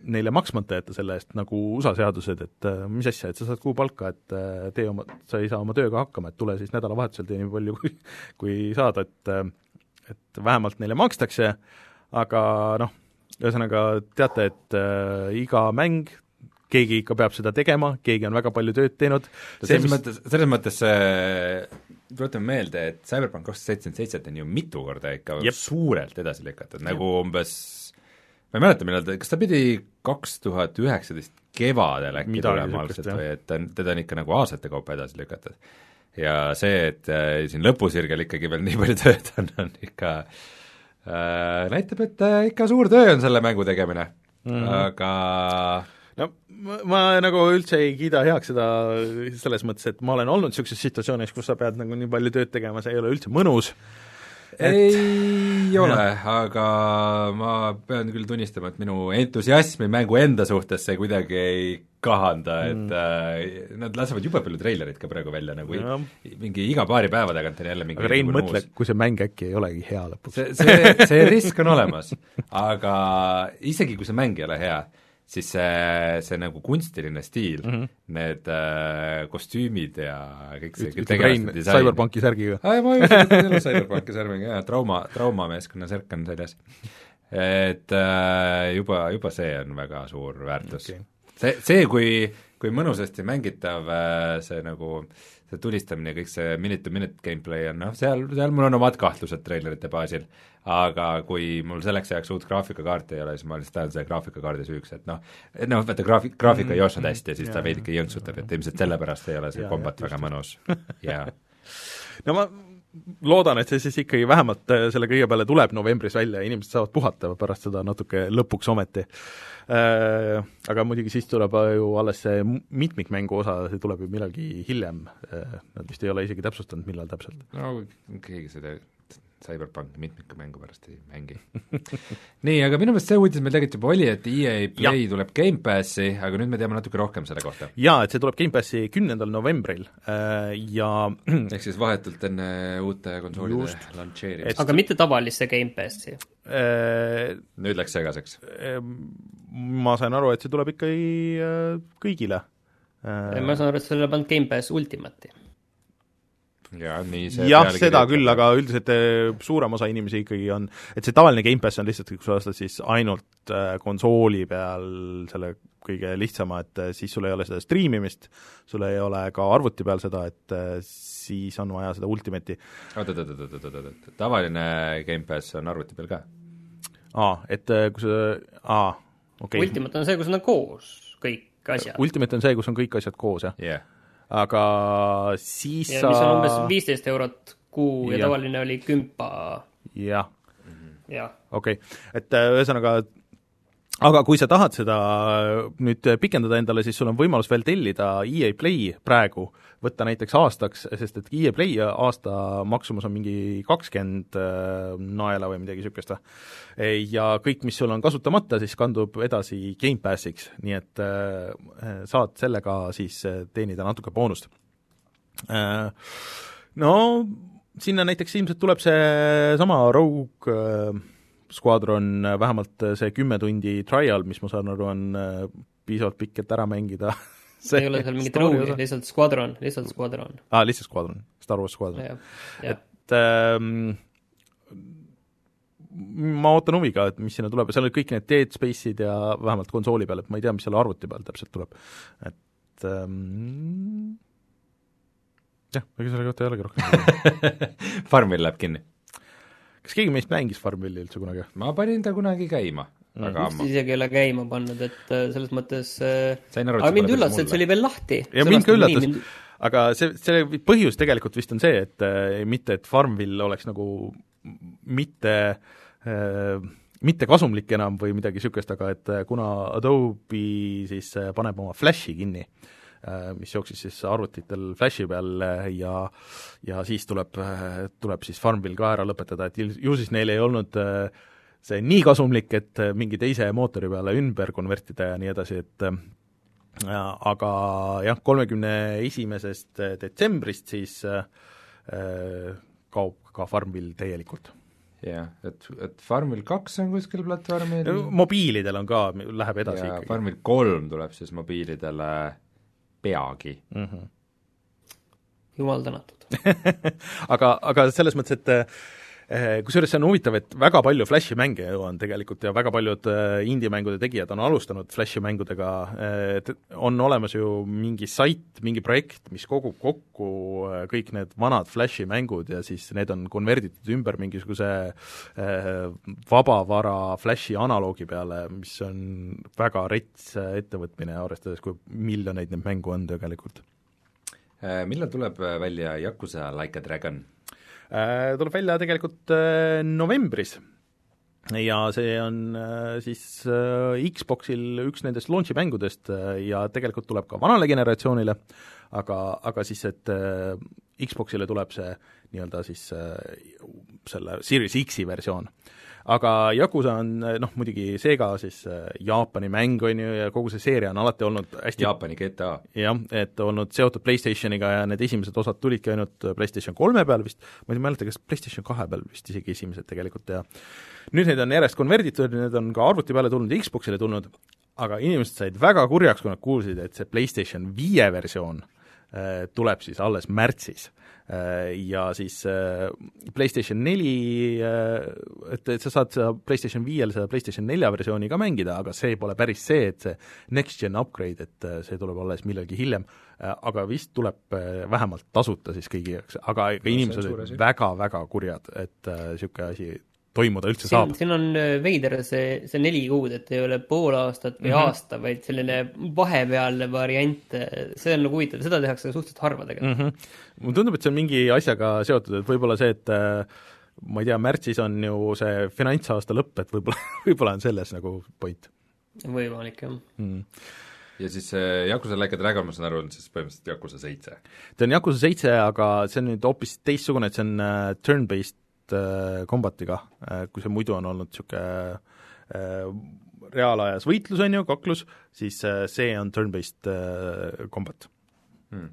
neile maksmata jätta selle eest, nagu USA seadused, et äh, mis asja, et sa saad kuupalka, et tee oma, sa ei saa oma tööga hakkama, et tule siis nädalavahetusel tee nii palju, kui, kui saad, et et vähemalt neile makstakse, aga noh, ühesõnaga teate, et äh, iga mäng keegi ikka peab seda tegema, keegi on väga palju tööd teinud. selles mis... mõttes, selles mõttes see tuletame meelde, et Cyberpunk kaks tuhat seitsekümmend seitset on ju mitu korda ikka Jep. suurelt edasi lükatud, nagu umbes ma ei mäleta, millal ta, kas ta pidi kaks tuhat üheksateist kevadel äkki tulema algselt või et ta on, teda on ikka nagu aastate kaupa edasi lükatud. ja see, et äh, siin lõpusirgel ikkagi veel nii palju [LAUGHS] tööd on, on ikka äh, näitab, et äh, ikka suur töö on selle mängu tegemine mm. -hmm. aga no ma, ma nagu üldse ei kiida heaks seda selles mõttes, et ma olen olnud niisuguses situatsioonis, kus sa pead nagu nii palju tööd tegema, see ei ole üldse mõnus, Et- ei ole, aga ma pean küll tunnistama, et minu entusiasmi mängu enda suhtes see kuidagi ei kahanda, et mm. äh, nad lasevad jube palju treilerit ka praegu välja, nagu Jah. i- mingi iga paari päeva tagant on jälle mingi aga Rein, niisugune mõtle kui see mäng äkki ei olegi hea lõpuks. see, see, see risk on olemas, aga isegi kui see mäng ei ole hea, siis see, see nagu kunstiline stiil mm. -hmm. need äh, kostüümid ja kõik see ütleb Rein Cyberpunki särgiga. aa, ma just ütlen selle Cyberpunki särmiga, jaa, trauma, traumameeskonna särk on seljas. et äh, juba, juba see on väga suur väärtus okay. see, see, kui, kui mõnusasti mängitav äh, see nagu see tulistamine ja kõik see minute-to-minute gameplay on, noh, seal, seal mul on omad kahtlused treilerite baasil, aga kui mul selleks ajaks uut graafikakaarti ei ole, siis ma lihtsalt ajan selle graafikakaardi süüks, et noh, et noh, vaata graafik, graafik ei jooksnud hästi ja siis ta Jaa, veidike jõnksutab, et ilmselt sellepärast ei ole see kombat väga mõnus, [LAUGHS] jaa. no ma loodan, et see siis ikkagi vähemalt äh, selle kõige peale tuleb novembris välja ja inimesed saavad puhata pärast seda natuke lõpuks ometi. Aga muidugi siis tuleb ju alles see mitmikmängu osa, see tuleb ju millalgi hiljem, nad vist ei ole isegi täpsustanud, millal täpselt. no keegi seda Cyberpunk mitmikmängu pärast ei mängi. [LAUGHS] nii, aga minu meelest see uudis meil tegelikult juba oli, et EA Play ja. tuleb Gamepassi, aga nüüd me teame natuke rohkem selle kohta. jaa, et see tuleb Gamepassi kümnendal novembril äh, ja [CLEARS THROAT] ehk siis vahetult enne uute konsoolide Just. launcheerimist. aga mitte tavalisse Gamepassi. äh, nüüd läks segaseks. ma sain aru, et see tuleb ikkagi äh, kõigile. ma saan aru, et sellele pandud Gamepass Ultimate'i. Jaa, nii see jah, seda küll, aga üldiselt äh, suurem osa inimesi ikkagi on, et see tavaline Gamepass on lihtsalt, kui sa ostad siis ainult äh, konsooli peal selle kõige lihtsama, et äh, siis sul ei ole seda striimimist, sul ei ole ka arvuti peal seda, et siis on vaja seda Ultimate'i. oot, oot, oot, oot, oot, oot, oot, tavaline Gamepass on arvuti peal ka? aa, et kui sa, aa, okei okay. Ultimate on see, kus on koos kõik asjad. Ultimate on see, kus on kõik asjad koos, jah yeah. Aga siis ja sa mis on umbes viisteist eurot kuu ja, ja tavaline oli kümpa, jah, okei. Et äh, ühesõnaga aga kui sa tahad seda nüüd pikendada endale, siis sul on võimalus veel tellida EA Play praegu, võtta näiteks aastaks, sest et EA Play aasta maksumus on mingi kakskümmend äh, naela või midagi niisugust või. ja kõik, mis sul on kasutamata, siis kandub edasi Gamepassiks, nii et äh, saad sellega siis äh, teenida natuke boonust. Äh, no sinna näiteks ilmselt tuleb seesama Rogue äh, Squadron, vähemalt see kümme tundi trial, mis ma saan aru, on äh, piisavalt pikk, et ära mängida [LAUGHS] ei ole seal mingit Rogue'i, lihtsalt Squadron, lihtsalt Squadron. aa ah,, lihtsalt Squadron, Star Wars Squadron. et ähm, ma ootan huviga, et mis sinna tuleb ja seal on kõik need Dead Space'id ja vähemalt konsooli peal, et ma ei tea, mis seal arvuti peal täpselt tuleb. et ähm, jah, ega selle kohta ei olegi rohkem [LAUGHS] Farmil läheb kinni. Kas keegi meist mängis Farmvilli üldse kunagi? ma panin ta kunagi käima Mm. vist ammu. isegi ei ole käima pannud, et äh, selles mõttes äh, aru, aga mind üllatas, et see oli veel lahti. ja mind ka üllatas, aga see, see põhjus tegelikult vist on see, et äh, mitte, et Farmville oleks nagu mitte äh, mitte kasumlik enam või midagi niisugust, aga et äh, kuna Adobe siis paneb oma Flashi kinni äh,, mis jooksis siis arvutitel Flashi peal äh, ja ja siis tuleb äh,, tuleb siis Farmville ka ära lõpetada, et ju siis neil ei olnud äh, see nii kasumlik, et äh, mingi teise mootori peale ümber konvertida ja nii edasi, et äh, Ja, aga jah, kolmekümne esimesest detsembrist siis äh, äh, kaob ka Farmville täielikult. jah, et, et Farmil kaks on kuskil platvormil mobiilidel on ka, läheb edasi ja ikkagi. Farmil kolm tuleb siis mobiilidele peagi. mm. -hmm. jumal tänatud. [LAUGHS] aga, aga selles mõttes, et Eh, kusjuures see on huvitav, et väga palju Flashi mänge ju on tegelikult ja väga paljud eh, indie-mängude tegijad on alustanud Flashi mängudega, et on olemas ju mingi sait, mingi projekt, mis kogub kokku eh, kõik need vanad Flashi mängud ja siis need on konverditud ümber mingisuguse vabavara Flashi analoogi peale, mis on väga rets ettevõtmine, arvestades, kui miljoneid neid mängu on tegelikult. millal tuleb välja Yakuza Like a Dragon? Äh, tuleb välja tegelikult äh, novembris. Ja see on äh, siis Xboxil üks nendest launch'i mängudest ja tegelikult tuleb ka vanale generatsioonile, aga, aga siis, et Xboxile tuleb see nii-öelda siis selle Series X-i versioon aga Yakuza on noh, muidugi Sega siis äh, Jaapani mäng, on ju, ja kogu see seeria on alati olnud hästi Jaapani GTA. jah, et olnud seotud PlayStationiga ja need esimesed osad tulidki ainult PlayStation kolme peal vist, ma ei mäleta, kas PlayStation kahe peal vist isegi esimesed tegelikult ja nüüd neid on järjest konverditud, need on ka arvuti peale tulnud Xboxile tulnud, aga inimesed said väga kurjaks, kui nad kuulsid, et see PlayStation viie versioon äh, tuleb siis alles märtsis. Äh, ja siis äh, PlayStation neli, äh, et, et sa saad seda PlayStation viiel seda PlayStation nelja versiooni ka mängida, aga see pole päris see, et see next-gen upgrade, et see tuleb alles millalgi hiljem, aga vist tuleb vähemalt tasuta siis kõigi jaoks, aga ka inimesed olid väga-väga kurjad, et niisugune asi toimuda üldse siin, saab. siin on äh, veider see, see neli kuud, et ei ole pool aastat või mm -hmm. aasta, vaid selline vahepealne variant, see on nagu huvitav, seda tehakse suhteliselt harva tegelikult mm. -hmm. mulle tundub, et see on mingi asjaga seotud, et võib-olla see, et äh, ma ei tea, märtsis on ju see finantsaasta lõpp, et võib-olla, [LAUGHS] võib-olla on selles nagu point. võimalik, jah mm ja siis see Yakuza Like a Dragon, ma saan aru, on siis põhimõtteliselt Yakuza seitse? ta on Yakuza seitse, aga see on nüüd hoopis teistsugune, et see on turn-based äh, kombatiga, äh, kui see muidu on olnud niisugune äh, reaalajas võitlus, on ju, kaklus, siis see on turn-based kombat hmm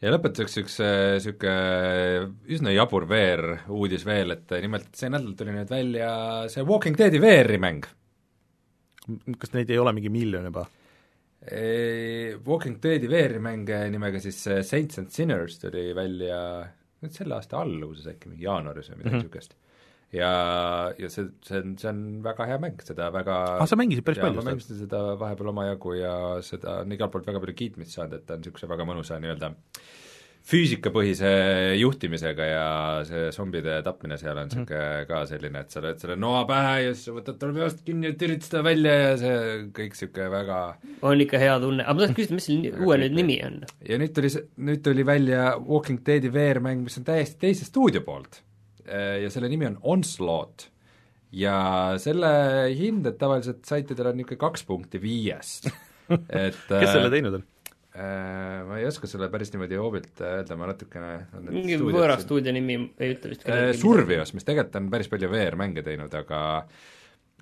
ja lõpetuseks üks niisugune üsna jabur VR-uudis veel, et nimelt see nädal tuli nüüd välja see Walking Deadi VR-i mäng. kas neid ei ole mingi miljon juba? Walking Deadi VR-i mäng nimega siis Saints and Sinners tuli välja nüüd selle aasta alguses äkki, mingi jaanuaris või midagi niisugust mm. -hmm. ja, ja see, see on, see on väga hea mäng, seda väga ah, sa mängisid päris palju ma mängisin seda vahepeal omajagu ja seda on igalt poolt väga palju kiitmist saanud, et ta on niisuguse väga mõnusa nii-öelda füüsikapõhise juhtimisega ja see zombide tapmine seal on niisugune mm -hmm. ka selline, et sa lööd selle noa pähe ja siis võtad talle peast kinni ja tirid seda välja ja see kõik niisugune väga on ikka hea tunne, aga ma tahtsin küsida, mis selle uue nüüd nimi on? ja nüüd tuli see, nüüd tuli välja Walking Deadi VR-mäng, mis on täiesti teise stuudio poolt. ja selle nimi on Onslaught. ja selle hinded tavaliselt saitidel on niisugune kaks punkti viiest [LAUGHS] et kes selle teinud on? Äh, ma ei oska sulle päris niimoodi hoobilt öelda, ma natukene mingi võõra stuudio nimi ei ütle vist äh, Survios, mis tegelikult on päris palju VR-mänge teinud, aga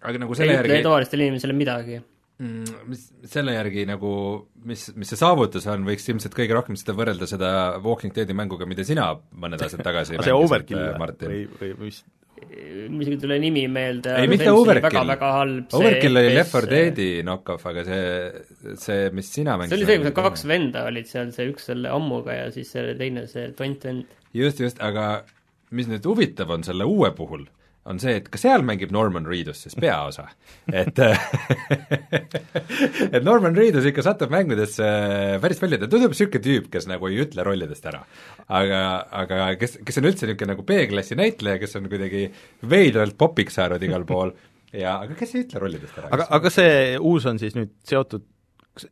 aga nagu selle ei järgi ei ütle tavalistele inimesele midagi. Mm, mis selle järgi nagu, mis, mis see saavutus on, võiks ilmselt kõige rohkem seda võrrelda seda Walking Deadi mänguga, mida sina mõned aastad tagasi [LAUGHS] see Overkill või, või mis mis ei tule nimi meelde. ei, mitte Overkill. väga-väga halb. Overkill oli Left 4 Deadi knock-off, aga see, see, mis sina mängisid. see oli see, kus need kaks venda olid seal, see üks selle ammuga ja siis selle teine, see tont vend. just, just, aga mis nüüd huvitav on selle uue puhul, on see, et ka seal mängib Norman Reedus siis peaosa. et [LAUGHS] et Norman Reedus ikka satub mängudesse päris palju, ta tundub niisugune tüüp, kes nagu ei ütle rollidest ära. aga, aga kes, kes on üldse niisugune nagu B-klassi näitleja, kes on kuidagi veidralt popiks saanud igal pool ja aga kes ei ütle rollidest ära. aga, aga see uus on siis nüüd seotud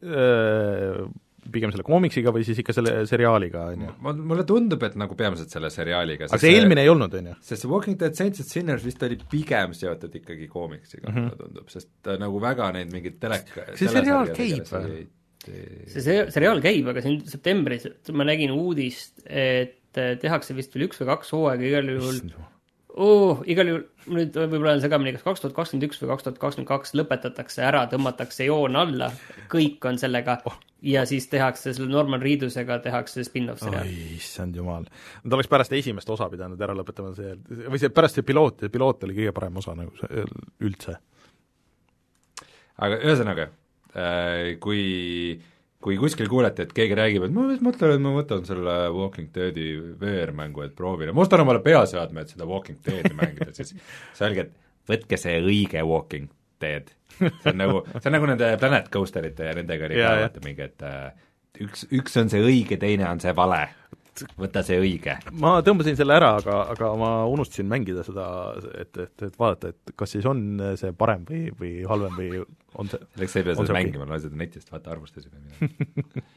öö, pigem selle koomiksiga või siis ikka selle seriaaliga, on ju? mulle tundub, et nagu peamiselt selle seriaaliga. aga see eelmine ei olnud, on ju? sest see Walking Dead Saints and Sinners vist oli pigem seotud ikkagi koomiksiga mm, -hmm. mulle tundub, sest ta nagu väga neid mingeid teleka see seriaal käib või? see se-, seriaal käib, aga siin septembris ma nägin uudist, et tehakse vist veel üks või kaks hooaega igal juhul oh, igal juhul nüüd võib-olla olen segamini, kas kaks tuhat kakskümmend üks või kaks tuhat kakskümmend kaks lõpetatakse ära, tõmmatakse joon alla, kõik on sellega oh. Ja siis tehakse selle Norman Reedusega tehakse spin-off seriaal. issand jumal. Nad oleks pärast esimest osa pidanud ära lõpetama, see, või see pärast see piloot, piloot oli kõige parem osa nagu see üldse. aga ühesõnaga, äh, kui kui kuskil kuulete, et keegi räägib, et ma just mõtlen, et ma võtan selle Walking Deadi VR-mängu, et proovin ma ostan omale peaseadme, et seda Walking Deadi mängida, siis see oligi, et võtke see õige Walking Dead. See on nagu, see on nagu nende Planet Coasterite ja nendega oli ka vaata mingi, et äh, üks, üks on see õige, teine on see vale. Võta see õige. ma tõmbasin selle ära, aga, aga ma unustasin mängida seda, et, et, et vaadata, et kas siis on see parem või, või halvem või on see selleks sa ei pea seda mängima, loe seda netist, vaata midagi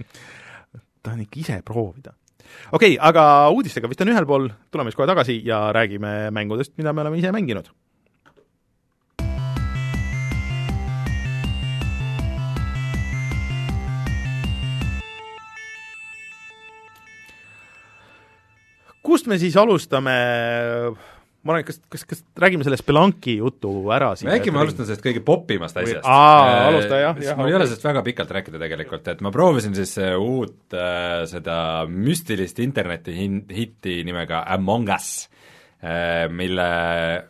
[LAUGHS] tahan ikka ise proovida. okei okay,, aga uudistega vist on ühel pool, tuleme siis kohe tagasi ja räägime mängudest, mida me oleme ise mänginud kust me siis alustame, ma arvan, kas, kas, kas räägime selle Spelunki jutu ära siin? äkki ma alustan sellest kõige popimast asjast. aa, alusta jah, jah. mul ei ole sellest väga pikalt rääkida tegelikult, et ma proovisin siis uut äh, seda müstilist interneti hitti nimega Among Us äh,, mille,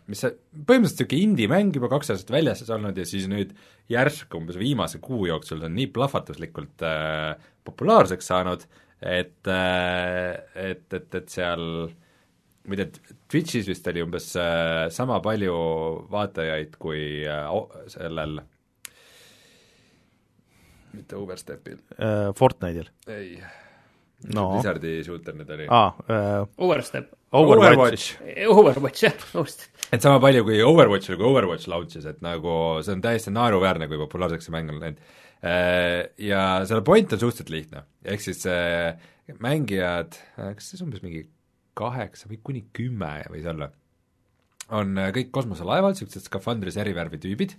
mis põhimõtteliselt niisugune indie-mäng juba kaks aastat väljas olnud ja siis nüüd järsku umbes viimase kuu jooksul on nii plahvatuslikult äh, populaarseks saanud, äh, et, et, et seal ma ei tea, Twitch'is vist oli umbes äh, sama palju vaatajaid kui äh, sellel mitte Overstepil uh,. Fortnite'il? ei no.. Blizzardi shooter nüüd oli ah, uh,. Overstep. Overwatch. Overwatch, jah, Overstep. et sama palju kui Overwatchil, kui Overwatch launch'is, et nagu see on täiesti naeruväärne, kui populaarseks see mäng on läinud Äh, ja selle point on suhteliselt lihtne, ehk siis äh, mängijad, äh, kas on umbes mingi kaheksa või kuni kümme võis olla, on kõik kosmoselaeval, niisugused skafandris erivärvi tüübid,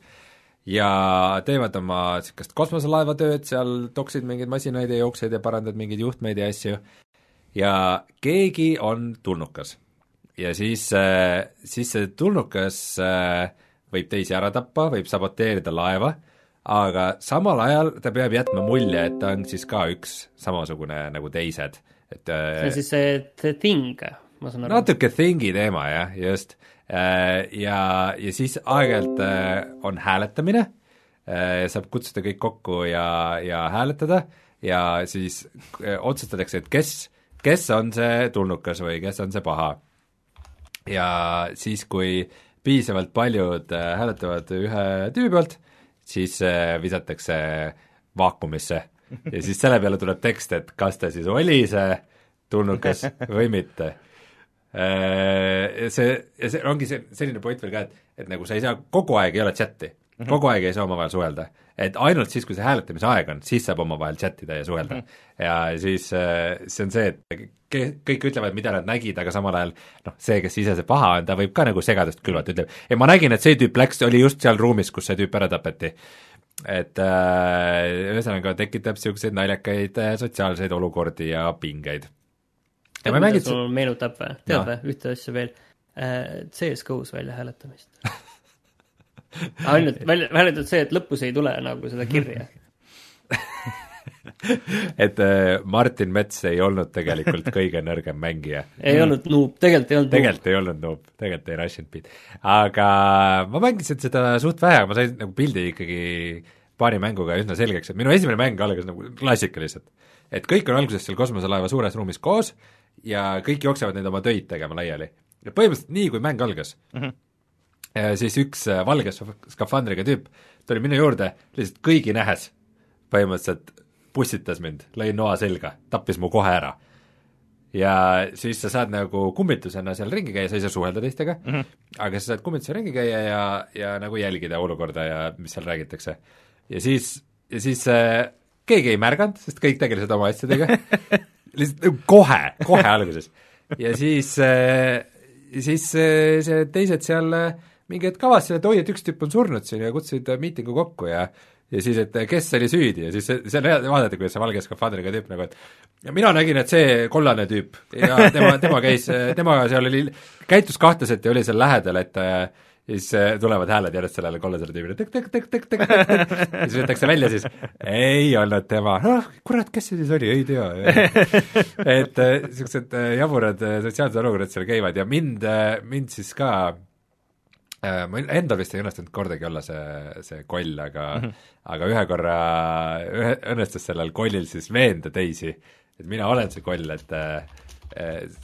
ja teevad oma niisugust kosmoselaeva tööd, seal toksid mingeid masinaid ja jookseid ja parandad mingeid juhtmeid ja asju, ja keegi on tulnukas. ja siis, siis see tulnukas võib teisi ära tappa, võib saboteerida laeva aga samal ajal ta peab jätma mulje, et ta on siis ka üks samasugune nagu teised, et see on siis see The Thing, ma saan aru? natuke Thingi teema jah, just. Äh, ja, ja siis aeg-ajalt äh, on hääletamine, äh, saab kutsuda kõik kokku ja, ja hääletada ja siis otsustatakse, et kes, kes on see tulnukas või kes on see paha. ja siis, kui piisavalt paljud hääletavad ühe tüübi poolt, siis äh, visatakse vaakumisse ja siis selle peale tuleb tekst, et kas ta siis oli see tulnukas või mitte. Äh, see, ja see ongi see, selline point veel ka, et, et nagu sa ei saa, kogu aeg ei ole chati, mhm. kogu aeg ei saa omavahel suhelda. et ainult siis, kui see hääletamise aeg on, siis saab omavahel chat ida ja suhelda. Mhm. ja siis äh, see on see, et kõik ütlevad, mida nad nägid, aga samal ajal noh, see, kes ise see paha on, ta võib ka nagu segadust külvata, ütleb, ei ma nägin, et see tüüp läks, oli just seal ruumis, kus see tüüp ära tapeti. et äh, ühesõnaga tekitab niisuguseid naljakaid äh, sotsiaalseid olukordi ja pingeid. ja ma mängin sul meenutab või, tead või, ühte asja veel äh,, CS-GO-s välja hääletamist [LAUGHS] ainult välja, välja arvatud see, et lõpus ei tule nagu seda kirja [LAUGHS] et äh, Martin Mets ei olnud tegelikult kõige nõrgem mängija. ei olnud noob, tegelikult ei olnud tegelikult ei olnud noob, tegelikult ei rush and beat. aga ma mängisin seda suht vähe, ma sain nagu pildi ikkagi paari mänguga üsna selgeks, et minu esimene mäng algas nagu klassika lihtsalt. et kõik on alguses seal kosmoselaeva suures ruumis koos ja kõik jooksevad nüüd oma töid tegema laiali. ja põhimõtteliselt nii, kui mäng algas mm, -hmm. Ja siis üks äh, valge skafandriga tüüp tuli minu juurde lihtsalt kõigi nähes põhimõtteliselt pussitas mind, lõi noa selga, tappis mu kohe ära. ja siis sa saad nagu kummitusena seal ringi käia, sa ei saa suhelda teistega mm, -hmm. aga sa saad kummitusena ringi käia ja, ja nagu jälgida olukorda ja mis seal räägitakse. ja siis, ja siis äh, keegi ei märganud, sest kõik tegelesid oma asjadega [LAUGHS] lihtsalt nagu kohe, kohe alguses. ja siis äh,, siis äh, see teised seal äh, mingi hetk avastasid, et oi, et üks tüüp on surnud siin ja kutsusid äh, miitingu kokku ja ja siis, et kes oli süüdi ja siis see, vaadati, kuidas see valge skafandriga tüüp nagu, et ja mina nägin, et see kollane tüüp ja tema, tema käis, tema seal oli, käitus kahtlaselt ja oli seal lähedal, et ja siis tulevad hääled järjest sellele kollasele tüübile tõk-tõk-tõk-tõk-tõk-tõk ja siis võetakse välja siis, ei olnud tema, noh kurat, kes see siis oli, ei tea. et niisugused jaburad sotsiaalsed olukorrad seal käivad ja mind, mind siis ka Äh, mul endal vist ei õnnestunud kordagi olla see, see koll, aga mm. -hmm. aga ühe korra ühe, õnnestus sellel kollil siis veenda teisi, et mina olen see koll, et äh,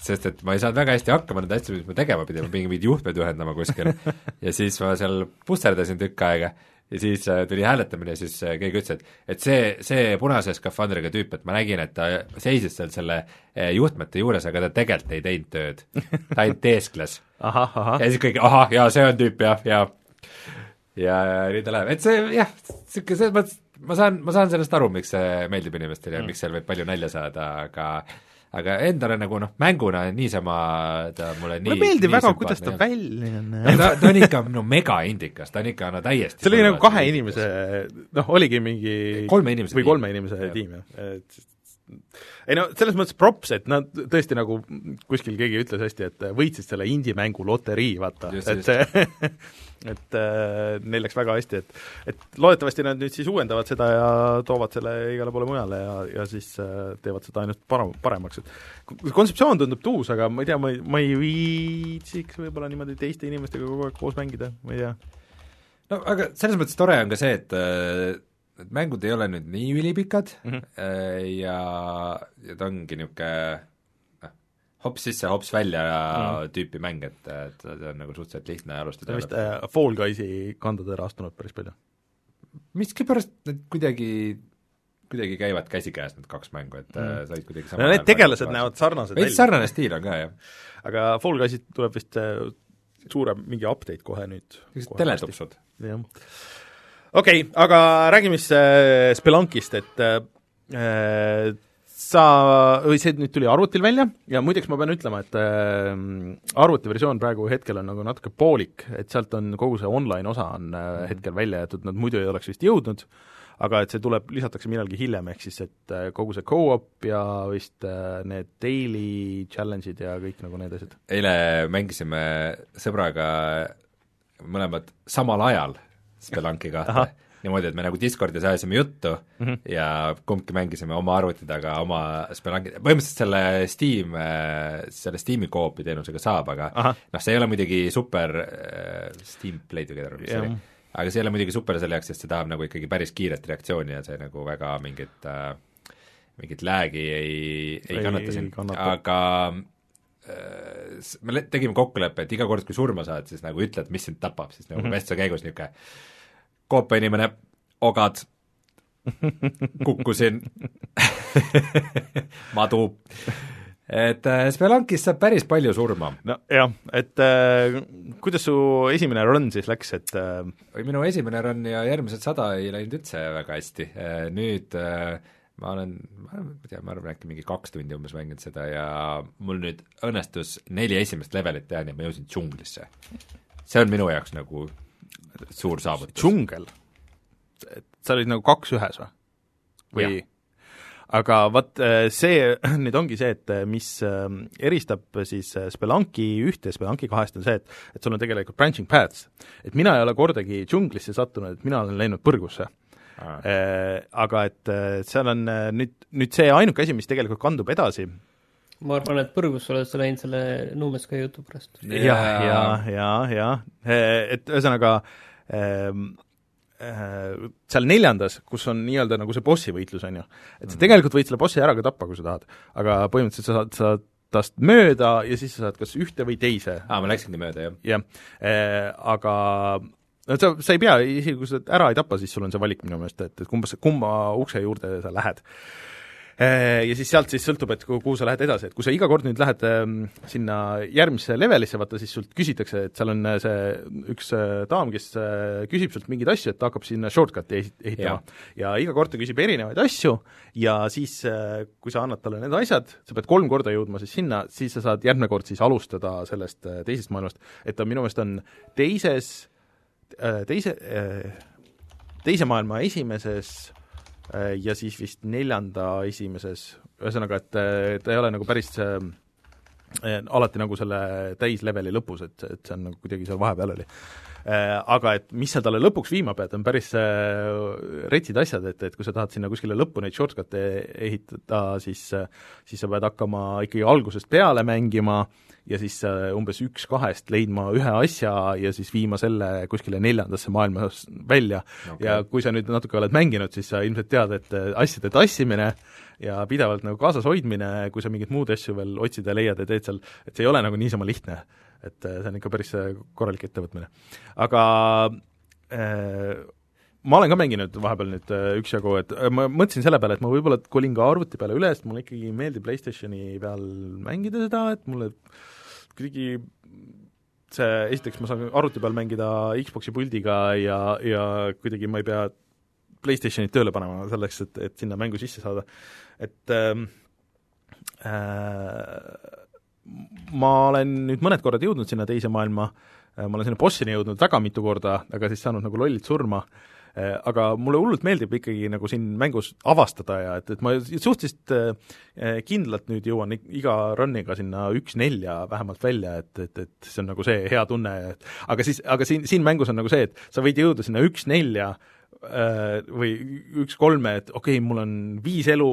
sest et ma ei saanud väga hästi hakkama nende asjadega, mis ma tegema pidin, ma pidin mingeid juhtmeid ühendama kuskil [LAUGHS] ja siis ma seal pusserdasin tükk aega ja siis äh, tuli hääletamine ja siis äh, keegi ütles, et et see, see punase skafandriga tüüp, et ma nägin, et ta seisis seal selle äh, juhtmete juures, aga ta tegelikult ei teinud tööd. ta ainult teeskles ja siis kõik, ahah, jaa, see on tüüp jah, ja ja nii ta läheb, et see jah, niisugune selles mõttes, ma saan, ma saan sellest aru, miks see meeldib inimestele ja mm. miks seal võib palju nalja saada, aga aga endale nagu noh, mänguna niisama ta mulle nii mulle meeldib väga, kuidas ta välja on. No ta, ta on ikka no megaindikas, ta on ikka no täiesti see oli nagu kahe inimese, noh, oligi mingi kolme inimese või kolme inimese tiim, jah, et ei no selles mõttes props, et nad tõesti nagu kuskil keegi ütles hästi, et võitsid selle indie-mängu loterii, vaata, et see [LAUGHS] et äh, neil läks väga hästi, et et loodetavasti nad nüüd siis uuendavad seda ja toovad selle igale poole mujale ja, ja siis äh, teevad seda ainult parem, paremaks, et kontseptsioon tundub tuus, aga ma ei tea, ma ei, ma ei viitsiks võib-olla niimoodi teiste inimestega kogu aeg koos mängida, ma ei tea. no aga selles mõttes tore on ka see, et äh, et mängud ei ole nüüd nii ülipikad mm. -hmm. ja, ja ta ongi niisugune noh, hops sisse, hops välja mm tüüpi mäng, et, et see on nagu suhteliselt lihtne ta alustada vist äh, Fall Guysi kandade ära astunud päris palju. miskipärast need kuidagi, kuidagi käivad käsikäes, need kaks mängu, et mm. said kuidagi no need tegelased näevad sarnased veits sarnane stiil on ka, jah. aga Fall Guysid tuleb vist äh, suurem mingi update kohe nüüd. niisugused teletupsud. jah. Okei okay,, aga räägime siis äh, Spelunkist, et äh, sa, või see nüüd tuli arvutil välja ja muideks ma pean ütlema, et äh, arvutiversioon praegu hetkel on nagu natuke poolik, et sealt on kogu see online osa on äh, hetkel välja jäetud, nad muidu ei oleks vist jõudnud, aga et see tuleb, lisatakse millalgi hiljem, ehk siis et äh, kogu see go-op ja vist äh, need daily challenge'id ja kõik nagu need asjad. eile mängisime sõbraga mõlemad samal ajal Spelunki kahte. niimoodi, et me nagu Discordis ajasime juttu mm. -hmm. ja kumbki mängisime oma arvuti taga oma Spelunki, põhimõtteliselt selle Steam, selle Steam'i koopi teenusega saab, aga noh, see ei ole muidugi super äh, Steam Play Together, mis see oli, aga see ei ole muidugi super selle jaoks, sest see tahab nagu ikkagi päris kiiret reaktsiooni ja see nagu väga mingit äh, mingit lag'i ei, ei Ei kannata siin, aga me le- tegime kokkuleppe, et iga kord, kui surma saad, siis nagu ütled, mis sind tapab, siis nagu mm -hmm. vestluse käigus niisugune koopainimene, ogad, kukkusin [LAUGHS] madu, et äh, Spelunkis saab päris palju surma. no jah, et äh, kuidas su esimene run siis läks, et äh, minu esimene run ja järgmised sada ei läinud üldse väga hästi, nüüd äh, ma olen, ma ei tea, ma arvan äkki mingi kaks tundi umbes mänginud seda ja mul nüüd õnnestus neli esimest levelit teha, nii et ma jõudsin džunglisse. see on minu jaoks nagu suur saavutus. džungel, sa olid nagu kaks ühes või? või Jah. aga vot äh, see [LAUGHS] nüüd ongi see, et äh, mis äh, eristab siis Spelunki ühte ja Spelunki kahest, on see, et et sul on tegelikult branching paths. et mina ei ole kordagi džunglisse sattunud, et mina olen läinud põrgusse aga et äh, seal on äh, nüüd, nüüd see ainuke asi, mis tegelikult kandub edasi, ma arvan, et põrgusse oled sa läinud selle Nuumeska jutu pärast. jah, ja, ja, ja, et ühesõnaga ähm, äh, seal neljandas, kus on nii-öelda nagu see bossi võitlus, on ju, et sa tegelikult võid selle bossi ära ka tappa, kui sa tahad, aga põhimõtteliselt sa saad, sa saad tast mööda ja siis sa saad kas ühte või teise. Aa, ma läksingi mööda, jah. jah. Eh,, aga no sa, sa ei pea, isegi kui sa ära ei tapa, siis sul on see valik minu meelest, et, et kumba, kumma ukse juurde sa lähed eh,. Ja siis sealt siis sõltub, et kuhu, sa lähed edasi, et kui sa iga kord nüüd lähed eh, sinna järgmisse levelisse, vaata siis sult küsitakse, et seal on eh, see üks eh, daam, kes küsib sult mingeid asju, et ta hakkab sinna shortcut'i ehi- ehitama. ja iga kord ta küsib erinevaid asju ja siis, kui sa annad talle need asjad, sa pead kolm korda jõudma siis sinna, siis sa saad järgmine kord siis alustada sellest teisest maailmast, et ta minu meelest on teises, teise, teise maailma esimeses eh, ja siis vist neljanda esimeses, ühesõnaga, et ta ei ole nagu päris alati nagu selle täisleveli lõpus, et, et see on nagu kuidagi seal vahepeal oli. Aga et mis sa talle lõpuks viima pead, on päris retsid asjad, et, et kui sa tahad sinna kuskile lõppu neid shortcut'e ehitada, siis siis sa pead hakkama ikkagi algusest peale mängima ja siis äh, umbes üks kahest leidma ühe asja ja siis viima selle kuskile neljandasse maailma välja okay. ja kui sa nüüd natuke oled mänginud, siis sa ilmselt tead, et äh, asjade tassimine ja pidevalt nagu kaasas hoidmine, kui sa mingeid muud asju veel otsid ja leiad ja teed seal, et see ei ole nagu niisama lihtne. et see on ikka päris korralik ettevõtmine. aga äh, ma olen ka mänginud vahepeal nüüd äh, üksjagu, et äh, ma mõtlesin selle peale, et ma võib-olla kolin ka arvuti peale üle, sest mulle ikkagi meeldib PlayStationi peal mängida seda, et mulle kuidagi see, esiteks ma saan arvuti peal mängida Xbox'i puldiga ja, ja kuidagi ma ei pea PlayStationit tööle panema selleks, et, et sinna mängu sisse saada. et ähm, äh, ma olen nüüd mõned korrad jõudnud sinna teise maailma äh,, ma olen sinna bossini jõudnud väga mitu korda, aga siis saanud nagu lollilt surma äh,, aga mulle hullult meeldib ikkagi nagu siin mängus avastada ja et, et ma suhteliselt äh, kindlalt nüüd jõuan iga run'iga sinna üks-nelja vähemalt välja, et, et, et see on nagu see hea tunne, et aga siis, aga siin, siin mängus on nagu see, et sa võid jõuda sinna üks-nelja Äh, või üks-kolme, et okei okay,, mul on viis elu,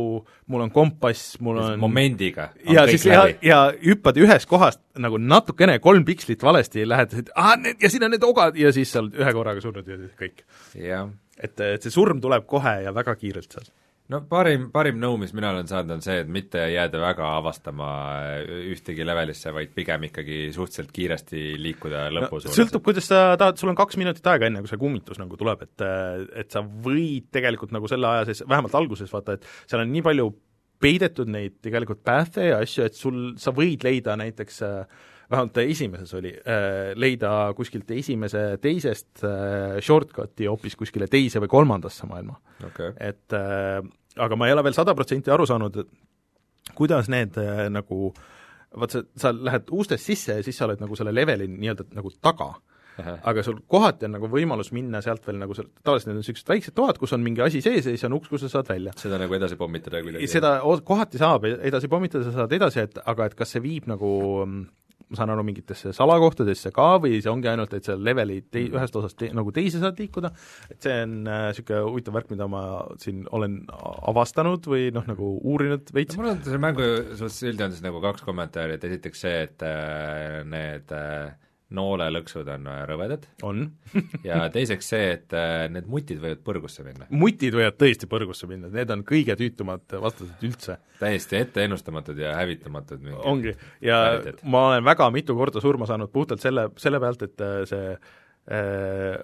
mul on kompass, mul on momendiga on ja siis ja, ja hüppad ühest kohast nagu natukene kolm pikslit valesti, lähed, et aa, ja siin on need ogad! Ja siis sa oled ühe korraga surnud ja kõik. et, et see surm tuleb kohe ja väga kiirelt seal no parim, parim nõu, mis mina olen saanud, on see, et mitte jääda väga avastama ühtegi levelisse, vaid pigem ikkagi suhteliselt kiiresti liikuda lõpu no, sõltub, kuidas sa tahad, sul on kaks minutit aega, enne kui see kummitus nagu tuleb, et et sa võid tegelikult nagu selle aja sees, vähemalt alguses vaata, et seal on nii palju peidetud neid tegelikult path'e ja asju, et sul, sa võid leida näiteks äh, vähemalt esimeses oli, äh, leida kuskilt esimese, teisest äh, shortcut'i hoopis kuskile teise või kolmandasse maailma okay.. et äh, aga ma ei ole veel sada protsenti aru saanud, et kuidas need nagu vaat sa, sa lähed ustest sisse ja siis sa oled nagu selle leveli nii-öelda nagu taga Aha. aga sul kohati on nagu võimalus minna sealt veel nagu seal, tavaliselt need on niisugused väiksed toad, kus on mingi asi sees ja siis on uks, kus sa saad välja. seda nagu edasi pommitada kuidagi? seda kohati saab edasi pommitada, sa saad edasi, et aga et kas see viib nagu ma saan aru, mingitesse salakohtadesse ka või see ongi ainult, et seal leveli tei-, mm. ühest osast te, nagu teise saad liikuda, et see on niisugune äh, huvitav värk, mida ma siin olen avastanud või noh, nagu uurinud veits. Mul on selle mängu suhtes üldjoontes nagu kaks kommentaari, et esiteks see, et äh, need äh, noolelõksud on äh, rõvedad. on [LAUGHS] ja teiseks see, et äh, need mutid võivad põrgusse minna. mutid võivad tõesti põrgusse minna, need on kõige tüütumad vastased üldse. täiesti etteennustamatud ja hävitamatud ongi, ja välited. ma olen väga mitu korda surma saanud puhtalt selle, selle pealt, et äh, see äh,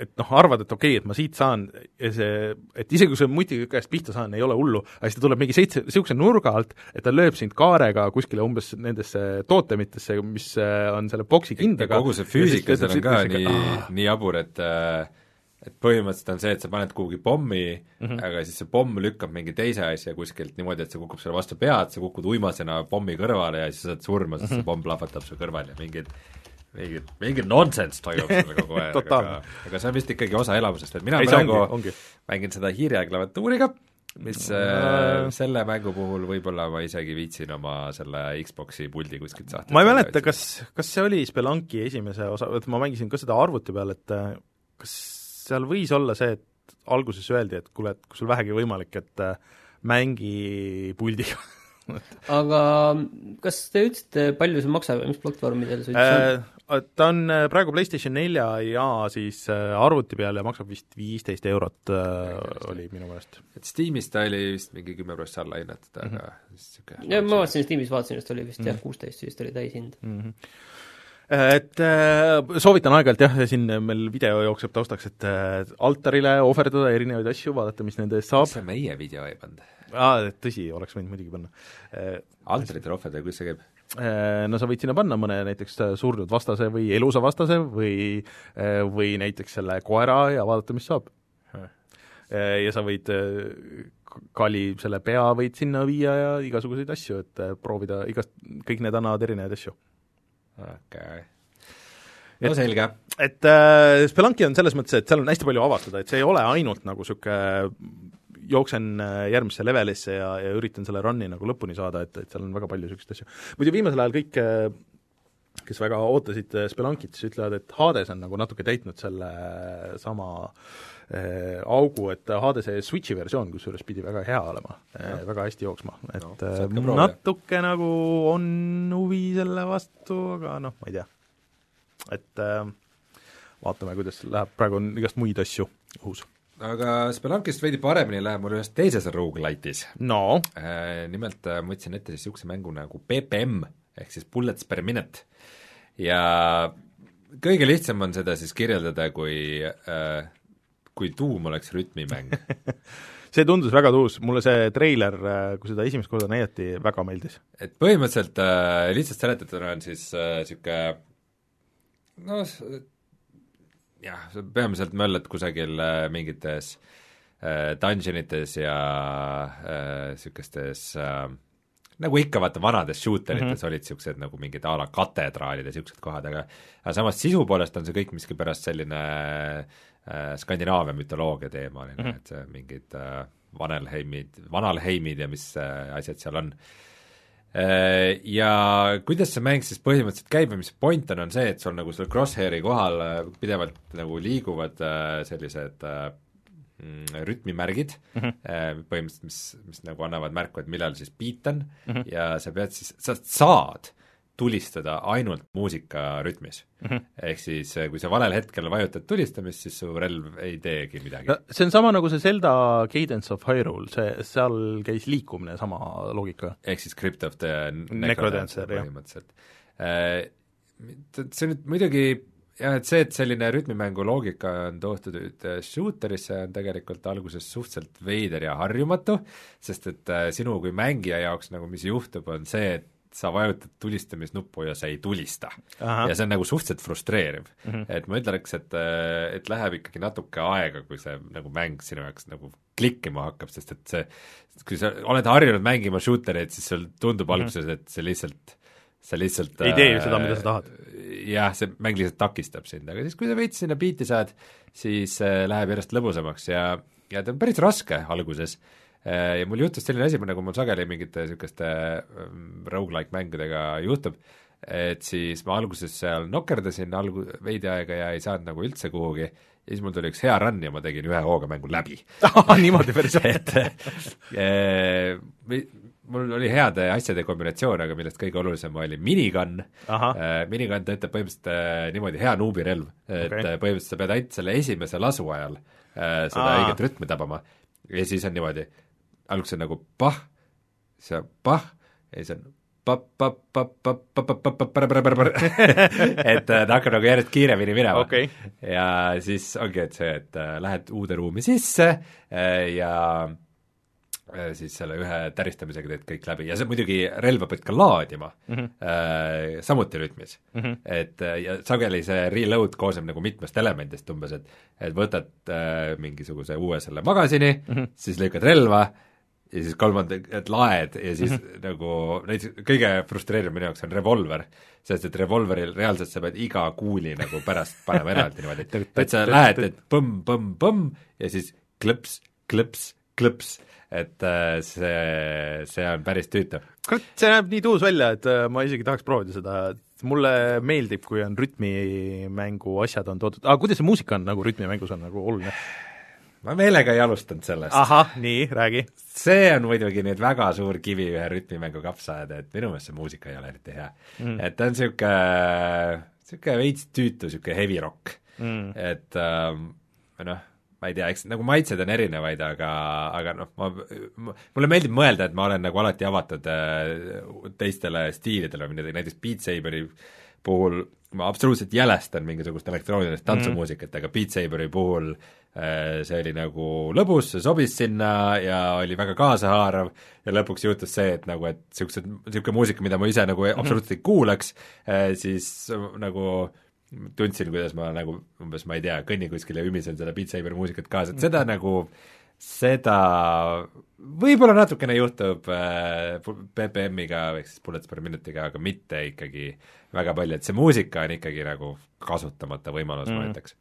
et noh, arvad, et okei okay,, et ma siit saan see, et isegi kui sa mutiga käest pihta saan, ei ole hullu, aga siis ta tuleb mingi seitse, niisuguse nurga alt, et ta lööb sind kaarega kuskile umbes nendesse tootemitesse, mis äh, on selle boksi kindaga. kogu see füüsika seal on ka nii, nii jabur, et äh, et põhimõtteliselt on see, et sa paned kuhugi pommi mm, -hmm. aga siis see pomm lükkab mingi teise asja kuskilt niimoodi, et see kukub sulle vastu pead, sa kukud uimasena pommi kõrvale ja siis sa saad surma, sest mm -hmm. see pomm plahvatab su kõrval ja mingid mingi, mingi nonsense toimub [LAUGHS] seal kogu aeg aga, aga see on vist ikkagi osa elamusest, et mina Ei, praegu ongi, ongi. mängin seda hiire klaviatuuriga, mis äh, selle mängu puhul võib-olla ma isegi viitsin oma selle Xbox'i puldi kuskilt sahtlist ma ei mäleta, kas, kas see oli Spelunki esimese osa, et ma mängisin ka seda arvuti peal, et äh, kas seal võis olla see, et alguses öeldi, et kuule, et kui sul vähegi võimalik, et äh, mängi puldiga [LAUGHS] aga kas te ütlesite, palju see maksab ja mis platvormidel see üldse on? Äh, ta on äh, praegu PlayStation nelja ja siis äh, arvuti peal ja maksab vist viisteist eurot äh, oli minu meelest. et Steamis ta oli vist mingi kümme prossa alla hinnatud, aga mm -hmm. niisugune ja ma vaatasin Steamis, vaatasin, et oli vist mm -hmm. jah, kuusteist, siis ta oli täishind mm. -hmm et soovitan aeg-ajalt jah, siin meil video jookseb taustaks, et altarile ohverdada erinevaid asju, vaadata, mis nende eest saab. sa meie video ei pannud? aa, tõsi, oleks võinud muidugi panna. Altaritele ohverdada, kuidas see käib? Äh, no sa võid sinna panna mõne näiteks surnud vastase või elusa vastase või, äh, või näiteks selle koera ja vaadata, mis saab. ja sa võid kali selle pea võid sinna viia ja igasuguseid asju, et proovida igast, kõik need annavad erinevaid asju. okei okay no et, selge. et äh, Spelunki on selles mõttes, et seal on hästi palju avastada, et see ei ole ainult nagu niisugune jooksen äh, järgmisse levelisse ja, ja üritan selle run'i nagu lõpuni saada, et, et seal on väga palju niisuguseid asju. muidu viimasel ajal kõik äh, kes väga ootasid Spelunkit, siis ütlevad, et Hades on nagu natuke täitnud selle sama äh, augu, et Hadese Switchi versioon kusjuures pidi väga hea olema äh,, väga hästi jooksma, et No, äh, natuke nagu on huvi selle vastu, aga noh, ma ei tea. et äh, vaatame, kuidas läheb, praegu on igast muid asju õhus. Aga Spelunkist veidi paremini läheb mul ühes teises rogu-lite'is no. Äh, nimelt äh, ma võtsin ette siis niisuguse mängu nagu PPM ehk siis Bullets per minute. Ja kõige lihtsam on seda siis kirjeldada kui äh, kui tuum oleks rütmimäng. [LAUGHS] See tundus väga tuus, mulle see treiler, kui seda esimest korda näidati, väga meeldis. et põhimõtteliselt äh, lihtsalt seletatuna on siis niisugune äh, noh, jah, peamiselt möllad kusagil äh, mingites äh, dungeonites ja niisugustes äh, äh, nagu ikka vaata vanades shooterites mm -hmm. olid niisugused nagu mingid a la katedraalid ja niisugused kohad, aga aga samas sisu poolest on see kõik miskipärast selline äh, Skandinaavia mütoloogia teemaline mm, -hmm. et see mingid äh, Vanelheimid, Vanalheimid ja mis äh, asjad seal on Äh, ja kuidas see mäng siis põhimõtteliselt käib ja mis point on, on see, et sul nagu seal crosshair'i kohal äh, pidevalt nagu liiguvad äh, sellised äh, mm, rütmimärgid mm, -hmm. põhimõtteliselt, mis, mis nagu annavad märku, et millal siis beat on mm -hmm. ja sa pead siis, sa saad tulistada ainult muusika rütmis mm. -hmm. ehk siis kui sa valel hetkel vajutad tulistamist, siis su relv ei teegi midagi no see on sama nagu see Zelda Cadence of Hyrule, see, seal käis liikumine sama loogika. ehk siis Crypt of the Necrodancer, põhimõtteliselt. See nüüd muidugi jah, et see, et selline rütmimängu loogika on toodud nüüd shooterisse, on tegelikult alguses suhteliselt veider ja harjumatu, sest et sinu kui mängija jaoks nagu mis juhtub, on see, et sa vajutad tulistamisnuppu ja sa ei tulista. ja see on nagu suhteliselt frustreeriv mm. -hmm. et ma ütleks, et, et läheb ikkagi natuke aega, kui see nagu mäng sinu jaoks nagu klikkima hakkab, sest et see, kui sa oled harjunud mängima shootereid, siis sul tundub mm -hmm. alguses, et see lihtsalt sa lihtsalt ei tee ju seda, mida sa tahad. jah, see mäng lihtsalt takistab sind, aga siis, kui sa veits sinna biiti saad, siis äh, läheb järjest lõbusamaks ja, ja ta on päris raske alguses äh, ja mul juhtus selline asi, nagu mul sageli mingite niisuguste ähm, rogu-like mängudega juhtub, et siis ma alguses seal nokerdasin algu-, veidi aega ja ei saanud nagu üldse kuhugi, ja siis mul tuli üks hea run ja ma tegin ühe hooga mängu läbi. [LAUGHS] Niimoodi päris et äh, mul oli heade asjade kombinatsioon, aga millest kõige olulisem oli minigun. Äh,. Minigun töötab põhimõtteliselt äh, niimoodi, hea nuubirelv, et okay. äh, põhimõtteliselt sa pead ainult selle esimese lasu ajal äh, seda õiget rütmi tabama. Ja siis on niimoodi, alguses on nagu pah, siis on pah ja siis on et ta hakkab nagu järjest kiiremini minema okay. ja siis ongi, et see, et äh, lähed uude ruumi sisse äh, ja äh, siis selle ühe täristamisega teed kõik läbi ja see muidugi, relva pead ka laadima mm, -hmm. samuti rütmis mm. -hmm. et ja sageli see reload koosneb nagu mitmest elemendist umbes, et et võtad mingisuguse uue selle magasini mm, -hmm. siis lõikad relva ja siis kolmanda, et laed ja siis mm -hmm. nagu näiteks kõige frustreerivam minu jaoks on revolver, sest et revolveril reaalselt sa pead iga kuuli nagu pärast panema eraldi niimoodi, et sa lähed, et põmm-põmm-põmm ja siis klõps, klõps, klõps, et äh, see, see on päris tüütu. kurat, see näeb nii tuus välja, et äh, ma isegi tahaks proovida seda, mulle meeldib, kui on rütmimängu asjad on toodud, aga kuidas see muusika on nagu rütmimängus on nagu oluline? Ma meelega ei alustanud sellest. ahah, nii, räägi. see on muidugi nüüd väga suur kivi ühe rütmimängu kapsaaeda, et minu meelest see muusika ei ole eriti hea mm.. et ta on niisugune, niisugune veits tüütu, niisugune heavy rock mm.. et ähm, noh, ma ei tea, eks nagu maitsed on erinevaid, aga, aga noh, ma, mulle meeldib mõelda, et ma olen nagu alati avatud äh, teistele stiilidele, näiteks Beat Saberi puhul ma absoluutselt jälestan mingisugust elektroonilist tantsumuusikat mm., aga Beat Saberi puhul äh, see oli nagu lõbus, see sobis sinna ja oli väga kaasahaarav. Ja lõpuks juhtus see, et nagu, et niisugused, niisugune muusika, mida ma ise nagu mm -hmm. absoluutselt ei kuulaks, siis nagu tundsin, kuidas ma nagu umbes, ma ei tea, kõnnin kuskil ja ümisen seda Beat Saberi muusikat kaasa, et seda nagu, seda võib-olla natukene juhtub äh, BPM-iga ehk siis bullets per minutiga, aga mitte ikkagi väga palju, et see muusika on ikkagi nagu kasutamata võimalus mm, ma ütleks.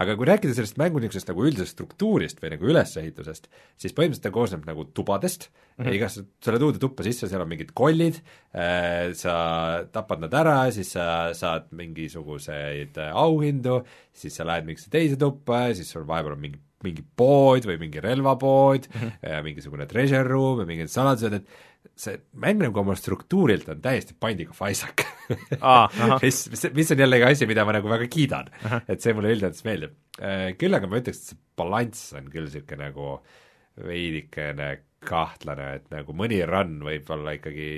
aga kui rääkida sellest mängu niisugusest nagu üldisest struktuurist või nagu ülesehitusest, siis põhimõtteliselt ta koosneb nagu tubadest mm -hmm. ja igasse, sa oled uude tuppa sisse, seal on mingid kollid äh,, sa tapad nad ära, siis sa saad mingisuguseid äh, auhindu, siis sa lähed mingisse teise tuppa, siis sul vahepeal on mingi mingi pood või mingi relvapood mm, -hmm. mingisugune treasure room ja mingid saladused, et see mäng oma struktuurilt on täiesti pandiga faisak. [LAUGHS] Mis, mis, mis on jällegi asi, mida ma nagu väga kiidan, et see mulle üldjoontes meeldib. Äh, küll aga ma ütleks, et see balanss on küll niisugune nagu veidikene kahtlane, et nagu mõni run võib olla ikkagi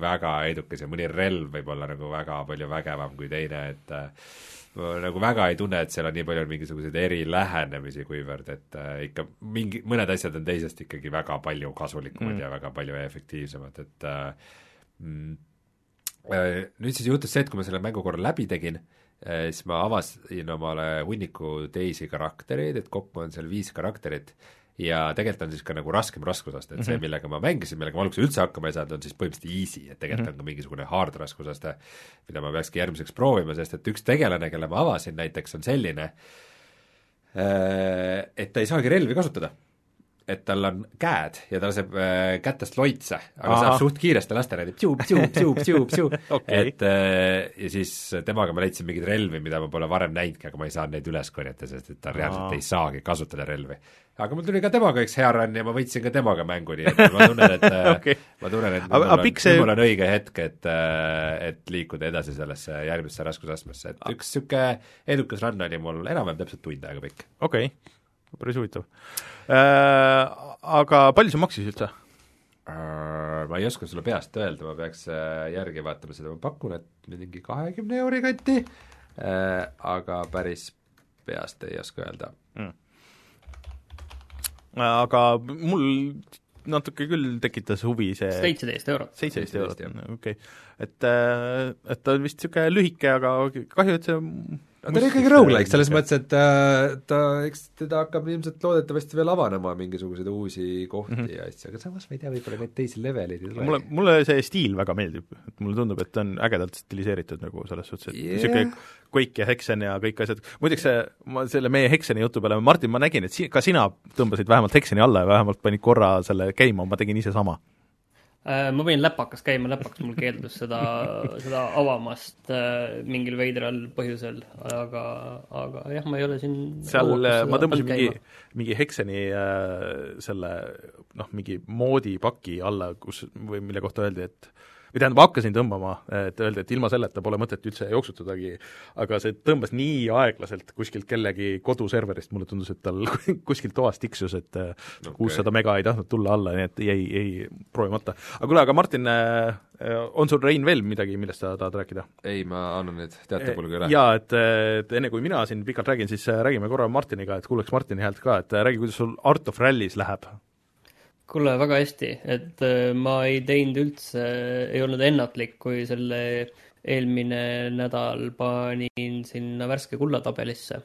väga edukas ja mõni relv võib olla nagu väga palju vägevam kui teine, et äh, ma nagu väga ei tunne, et seal on nii palju mingisuguseid erilähenemisi, kuivõrd et äh, ikka mingi, mõned asjad on teisest ikkagi väga palju kasulikumad mm. ja väga palju efektiivsemad, et äh, mm, äh, nüüd siis juhtus see, et kui ma selle mängu korra läbi tegin äh,, siis ma avastasin omale hunniku teisi karaktereid, et kokku on seal viis karakterit ja tegelikult on siis ka nagu raskem raskusaste, et mm -hmm. see, mhm. millega ma mängisin, millega ma alguses üldse hakkama ei saanud, on siis põhimõtteliselt easy, et tegelikult mm -hmm. on ka mingisugune hard raskusaste, mida ma peakski järgmiseks proovima, sest et üks tegelane, kelle ma avasin näiteks, on selline, äh, et ta ei saagi relvi kasutada et tal on käed ja ta laseb äh, kätest loitse, aga Aha. saab suht kiiresti lasta niimoodi tšuub okay., et äh, ja siis temaga ma leidsin mingeid relvi, mida ma pole varem näinudki, aga ma ei saanud neid üles korjata, sest et ta reaalselt ei saagi kasutada relvi. aga mul tuli ka temaga üks hea run ja ma võitsin ka temaga mängu, nii et ma tunnen, et [LAUGHS] äh, okay. ma tunnen, et mul on, see... mul on õige hetk, et äh, et liikuda edasi sellesse järgmisse raskusastmesse, et üks niisugune edukas run oli mul enam-vähem täpselt tund aega pikk. okei okay päris huvitav äh,. Aga palju see maksis üldse äh,? Ma ei oska sulle peast öelda, ma peaks äh, järgi vaatama seda, ma pakun, et mingi kahekümne euri kanti äh,, aga päris peast ei oska öelda mm.. aga mul natuke küll tekitas huvi see seitseteist eurot. seitseteist eurot, okei okay.. et, äh, et ta on vist niisugune lühike, aga kahju, et see no ta on ikkagi rogu-like, selles mõttes, et äh, ta, eks teda hakkab ilmselt loodetavasti veel avanema mingisuguseid uusi kohti mm -hmm. ja asju, aga samas ma ei tea, võib-olla neid teisi leveleid ei tule. mulle, mulle see stiil väga meeldib, et mulle tundub, et ta on ägedalt stiliseeritud nagu selles suhtes, et niisugune yeah. Quake ja Hexen ja kõik asjad, muideks see, ma selle meie Hexeni jutu peale, Martin, ma nägin, et si-, ka sina tõmbasid vähemalt Hexeni alla ja vähemalt panid korra selle käima, ma tegin ise sama ma panin läpakas käima, läpakas mul keeldus seda, seda avamast äh, mingil veidral põhjusel, aga, aga jah, ma ei ole siin seal äh, ma tõmbasin mingi, mingi Hexeni äh, selle noh, mingi moodipaki alla, kus, või mille kohta öeldi, et või tähendab, hakkasin tõmbama, et öelda, et ilma selleta pole mõtet üldse jooksutadagi, aga see tõmbas nii aeglaselt kuskilt kellegi koduserverist, mulle tundus, et tal [LAUGHS] kuskilt toast tiksus, et kuussada okay. mega ei tahtnud tulla alla, nii et jäi, jäi proovimata. aga kuule, aga Martin, äh, on sul, Rein, veel midagi, millest sa tahad rääkida? ei, ma annan nüüd teatepulga üle. jaa, et, et enne kui mina siin pikalt räägin, siis äh, räägime korra Martiniga, et kuuleks Martini häält ka, et räägi, kuidas sul Art of Rally's läheb kuule, väga hästi, et äh, ma ei teinud üldse, ei olnud ennatlik, kui selle eelmine nädal panin sinna värske kulla tabelisse.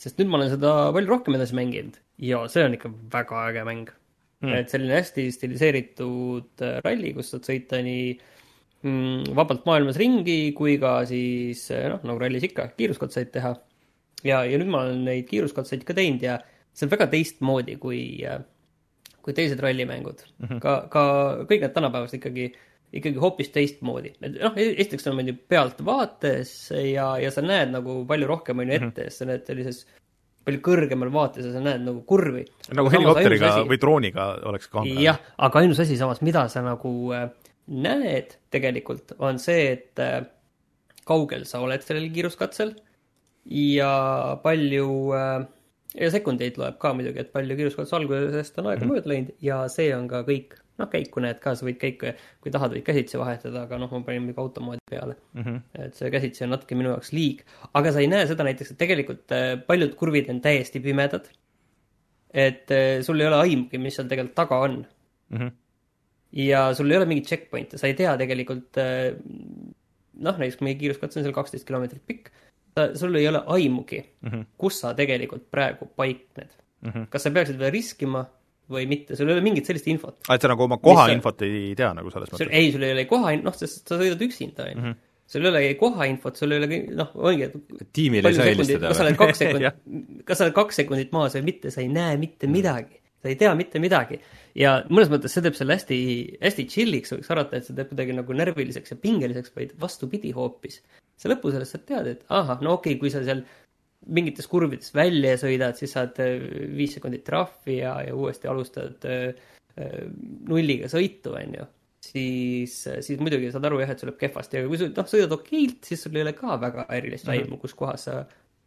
sest nüüd ma olen seda palju rohkem edasi mänginud ja see on ikka väga äge mäng mm.. et selline hästi stiliseeritud äh, ralli, kus saad sõita nii mm, vabalt maailmas ringi kui ka siis äh, noh, nagu rallis ikka, kiiruskatseid teha. ja, ja nüüd ma olen neid kiiruskatseid ka teinud ja see on väga teistmoodi kui äh, kui teised rallimängud mm. -hmm. ka, ka kõik need tänapäevased ikkagi, ikkagi hoopis teistmoodi. noh, esiteks on meil ju pealtvaates ja, ja sa näed nagu palju rohkem on ju mhm. ette mm, -hmm. sa näed sellises palju kõrgemal vaates ja sa näed nagu kurvi. nagu helikopteriga või drooniga oleks kaamera. jah, aga ainus asi samas, mida sa nagu äh, näed tegelikult, on see, et äh, kaugel sa oled sellel kiiruskatsel ja palju äh, ja sekundeid loeb ka muidugi, et palju kiiruskatse algusest on aega mm mööda läinud ja see on ka kõik. noh, käiku näed ka, sa võid käiku, kui tahad, võid käsitsi vahetada, aga noh, ma panin mingi automoodi peale mm. -hmm. et see käsitsi on natuke minu jaoks liig. aga sa ei näe seda näiteks, et tegelikult äh, paljud kurvid on täiesti pimedad. et äh, sul ei ole aimugi, mis seal tegelikult taga on mm. -hmm. ja sul ei ole mingit checkpoint'e, sa ei tea tegelikult äh, noh, näiteks meie kiiruskatse on seal kaksteist kilomeetrit pikk sul ei ole aimugi mm, -hmm. kus sa tegelikult praegu paikned mm. -hmm. kas sa peaksid veel riskima või mitte, sul ei ole mingit sellist infot. aa, et sa nagu oma kohainfot ei tea nagu selles mõttes? ei, sul ei ole koha, noh, sest sa sõidad üksinda, on ju. sul ei ole kohainfot, sul ei ole noh, ongi, et tiimil ei saa helistada kas sa oled kaks [LAUGHS] sekundit, kas sa oled kaks sekundit maas või mitte, sa ei näe mitte midagi. Sa ei tea mitte midagi. ja mõnes mõttes see teeb selle hästi, hästi chill'iks, võiks arvata, et see teeb kuidagi nagu närviliseks ja pingeliseks, vaid vastupidi hoopis. sa lõpus sellest saad teada, et ahah, no okei okay,, kui sa seal mingites kurvides välja sõidad, siis saad äh, viis sekundit trahvi ja, ja uuesti alustad äh, äh, nulliga sõitu, on ju. siis, siis muidugi saad aru jah, et sul läheb kehvasti, aga kui sa noh, sõidad okeilt, siis sul ei ole ka väga erilist Mhm. aimu, kus kohas sa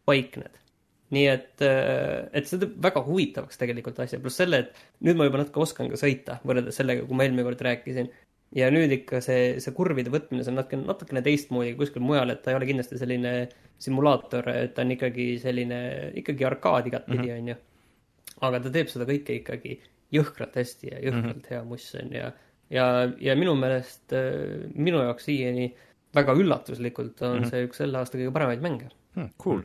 paikned. Nii et, et see teeb väga huvitavaks tegelikult asja, pluss selle, et nüüd ma juba natuke oskan ka sõita, võrreldes sellega, kui ma eelmine kord rääkisin. ja nüüd ikka see, see kurvide võtmine, see on natuke, natukene teistmoodi kui kuskil mujal, et ta ei ole kindlasti selline simulaator, et ta on ikkagi selline, ikkagi arkaad igatpidi, on ju. aga ta teeb seda kõike ikkagi jõhkralt hästi ja jõhkralt mm -hmm. hea muss on ja, ja, ja minu meelest äh, minu jaoks siiani väga üllatuslikult on mm -hmm. see üks selle aasta kõige paremaid mänge. Hmm, cool.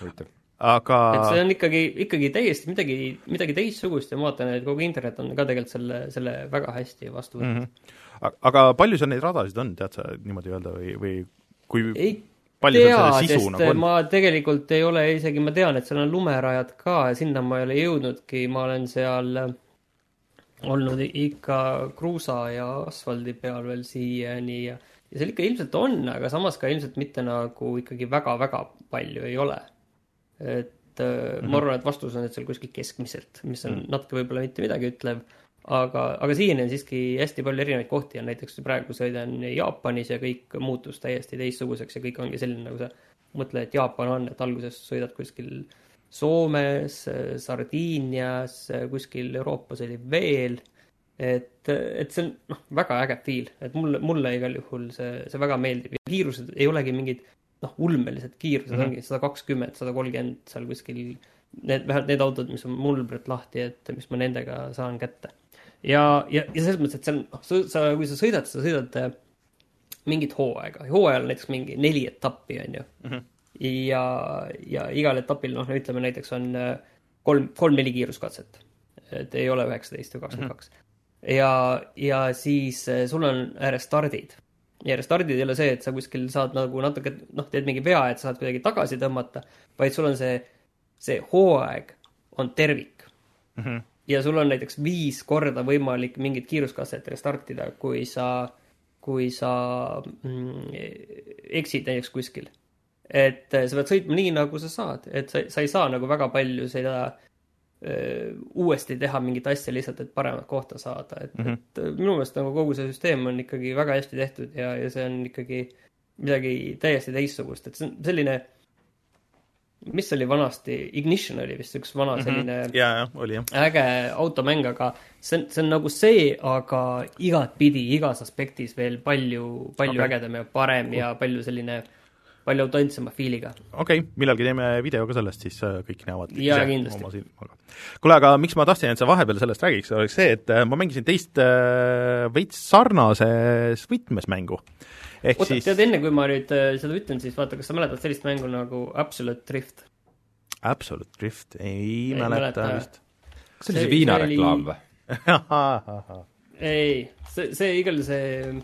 huvitav. Aga et see on ikkagi, ikkagi täiesti midagi, midagi teistsugust ja ma vaatan, et kogu internet on ka tegelikult selle, selle väga hästi vastu võtnud mm. -hmm. aga palju seal neid radasid on, tead sa niimoodi öelda või, või kui ei palju tea, seal selle sisu nagu on? ma tegelikult ei ole isegi, ma tean, et seal on lumerajad ka ja sinna ma ei ole jõudnudki, ma olen seal olnud ikka kruusa ja asfaldi peal veel siiani ja, ja seal ikka ilmselt on, aga samas ka ilmselt mitte nagu ikkagi väga-väga palju ei ole. Et mm -hmm. ma arvan, et vastus on, et seal kuskil keskmiselt, mis on mm -hmm. natuke võib-olla mitte midagi ütlev, aga, aga siiani on siiski hästi palju erinevaid kohti ja näiteks praegu sõidan Jaapanis ja kõik muutus täiesti teistsuguseks ja kõik ongi selline, nagu sa mõtled, et Jaapan on, et alguses sõidad kuskil Soomes, Sardiinias, kuskil Euroopas oli veel, et, et see on noh, väga äge feel, et mulle, mulle igal juhul see, see väga meeldib ja kiirused ei olegi mingid noh, ulmelised kiirused mm -hmm. ongi sada kakskümmend, sada kolmkümmend seal kuskil, need, vähemalt need autod, mis on mul praegu lahti, et mis ma nendega saan kätte. ja, ja, ja selles mõttes, et see on, noh, sa, kui sa sõidad, sa sõidad äh, mingit hooaega, hooajal näiteks mingi neli etappi, on ju mm. -hmm. ja, ja igal etapil, noh, ütleme näiteks on äh, kolm, kolm-neli kiiruskatset. et ei ole üheksateist või kakskümmend kaks. ja, ja siis äh, sul on restardid. Ja restardid ei ole see, et sa kuskil saad nagu natuke, noh, teed mingi vea, et sa saad kuidagi tagasi tõmmata, vaid sul on see, see hooaeg on tervik mm. -hmm. ja sul on näiteks viis korda võimalik mingit kiiruskatset restartida, kui sa kui sa mm, eksid näiteks kuskil. et sa pead sõitma nii, nagu sa saad, et sa, sa ei saa nagu väga palju seda uuesti teha mingit asja lihtsalt, et paremat kohta saada, et mm, -hmm. et minu meelest nagu kogu see süsteem on ikkagi väga hästi tehtud ja, ja see on ikkagi midagi täiesti teistsugust, et see on selline mis oli vanasti, Ignition oli vist üks vana selline mm -hmm. ja, ja, oli jah. äge automäng, aga see on, see on nagu see, aga igatpidi, igas aspektis veel palju, palju okay. ägedam ja parem cool. ja palju selline, palju autentsema feel'iga. okei okay,, millalgi teeme video ka sellest, siis äh, kõik näevad jaa, kindlasti. oma silmaga. kuule, aga miks ma tahtsin, et sa vahepeal sellest räägiks, oleks see, et äh, ma mängisin teist äh, veits sarnases võtmes mängu ehk oota siis..., tead, enne kui ma nüüd seda ütlen, siis vaata, kas sa mäletad sellist mängu nagu Absolute Drift? Absolute Drift, ei, mäleta vist. kas see oli see viinareklaam või? [LAUGHS] ei, see, see igal see,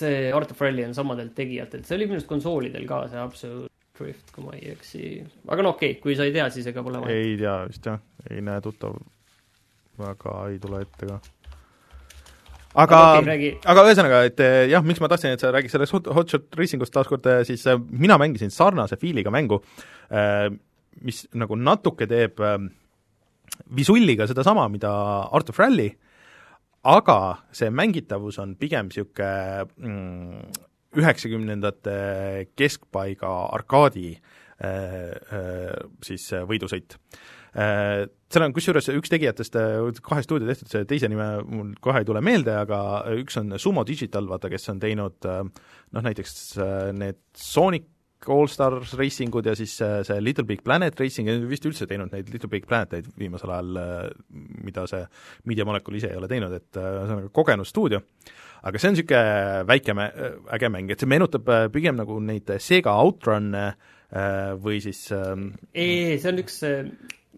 see Art of Rally on samadelt tegijatelt, see oli minu arust konsoolidel ka, see Absolute Drift, kui ma ei eksi. aga no okei okay,, kui sa ei tea, siis ega pole vaja. ei tea vist jah, ei näe tuttav, väga ei tule ette ka. Aga, okay, aga ühesõnaga, et eh, jah, miks ma tahtsin, et sa räägiks sellest hot, hotshot racing'ust taaskord, siis eh, mina mängisin sarnase feel'iga mängu, mis nagu natuke teeb visulliga sedasama, mida Art of Rally, aga see mängitavus on pigem niisugune üheksakümnendate mm, keskpaiga arkaadi siis võidusõit. Seal on kusjuures üks tegijatest kahe stuudio tehtud, see teise nime mul kohe ei tule meelde, aga üks on Sumo Digital, vaata, kes on teinud noh, näiteks need Sonic All Stars Racing ud ja siis see Little Big Planet Racing ja vist üldse teinud neid Little Big Planeteid viimasel ajal, mida see Media Molecule ise ei ole teinud, et ühesõnaga kogenud stuudio. aga see on niisugune väike mä-, äge mäng, et see meenutab pigem nagu neid Sega Outrun'e või siis ei, see on üks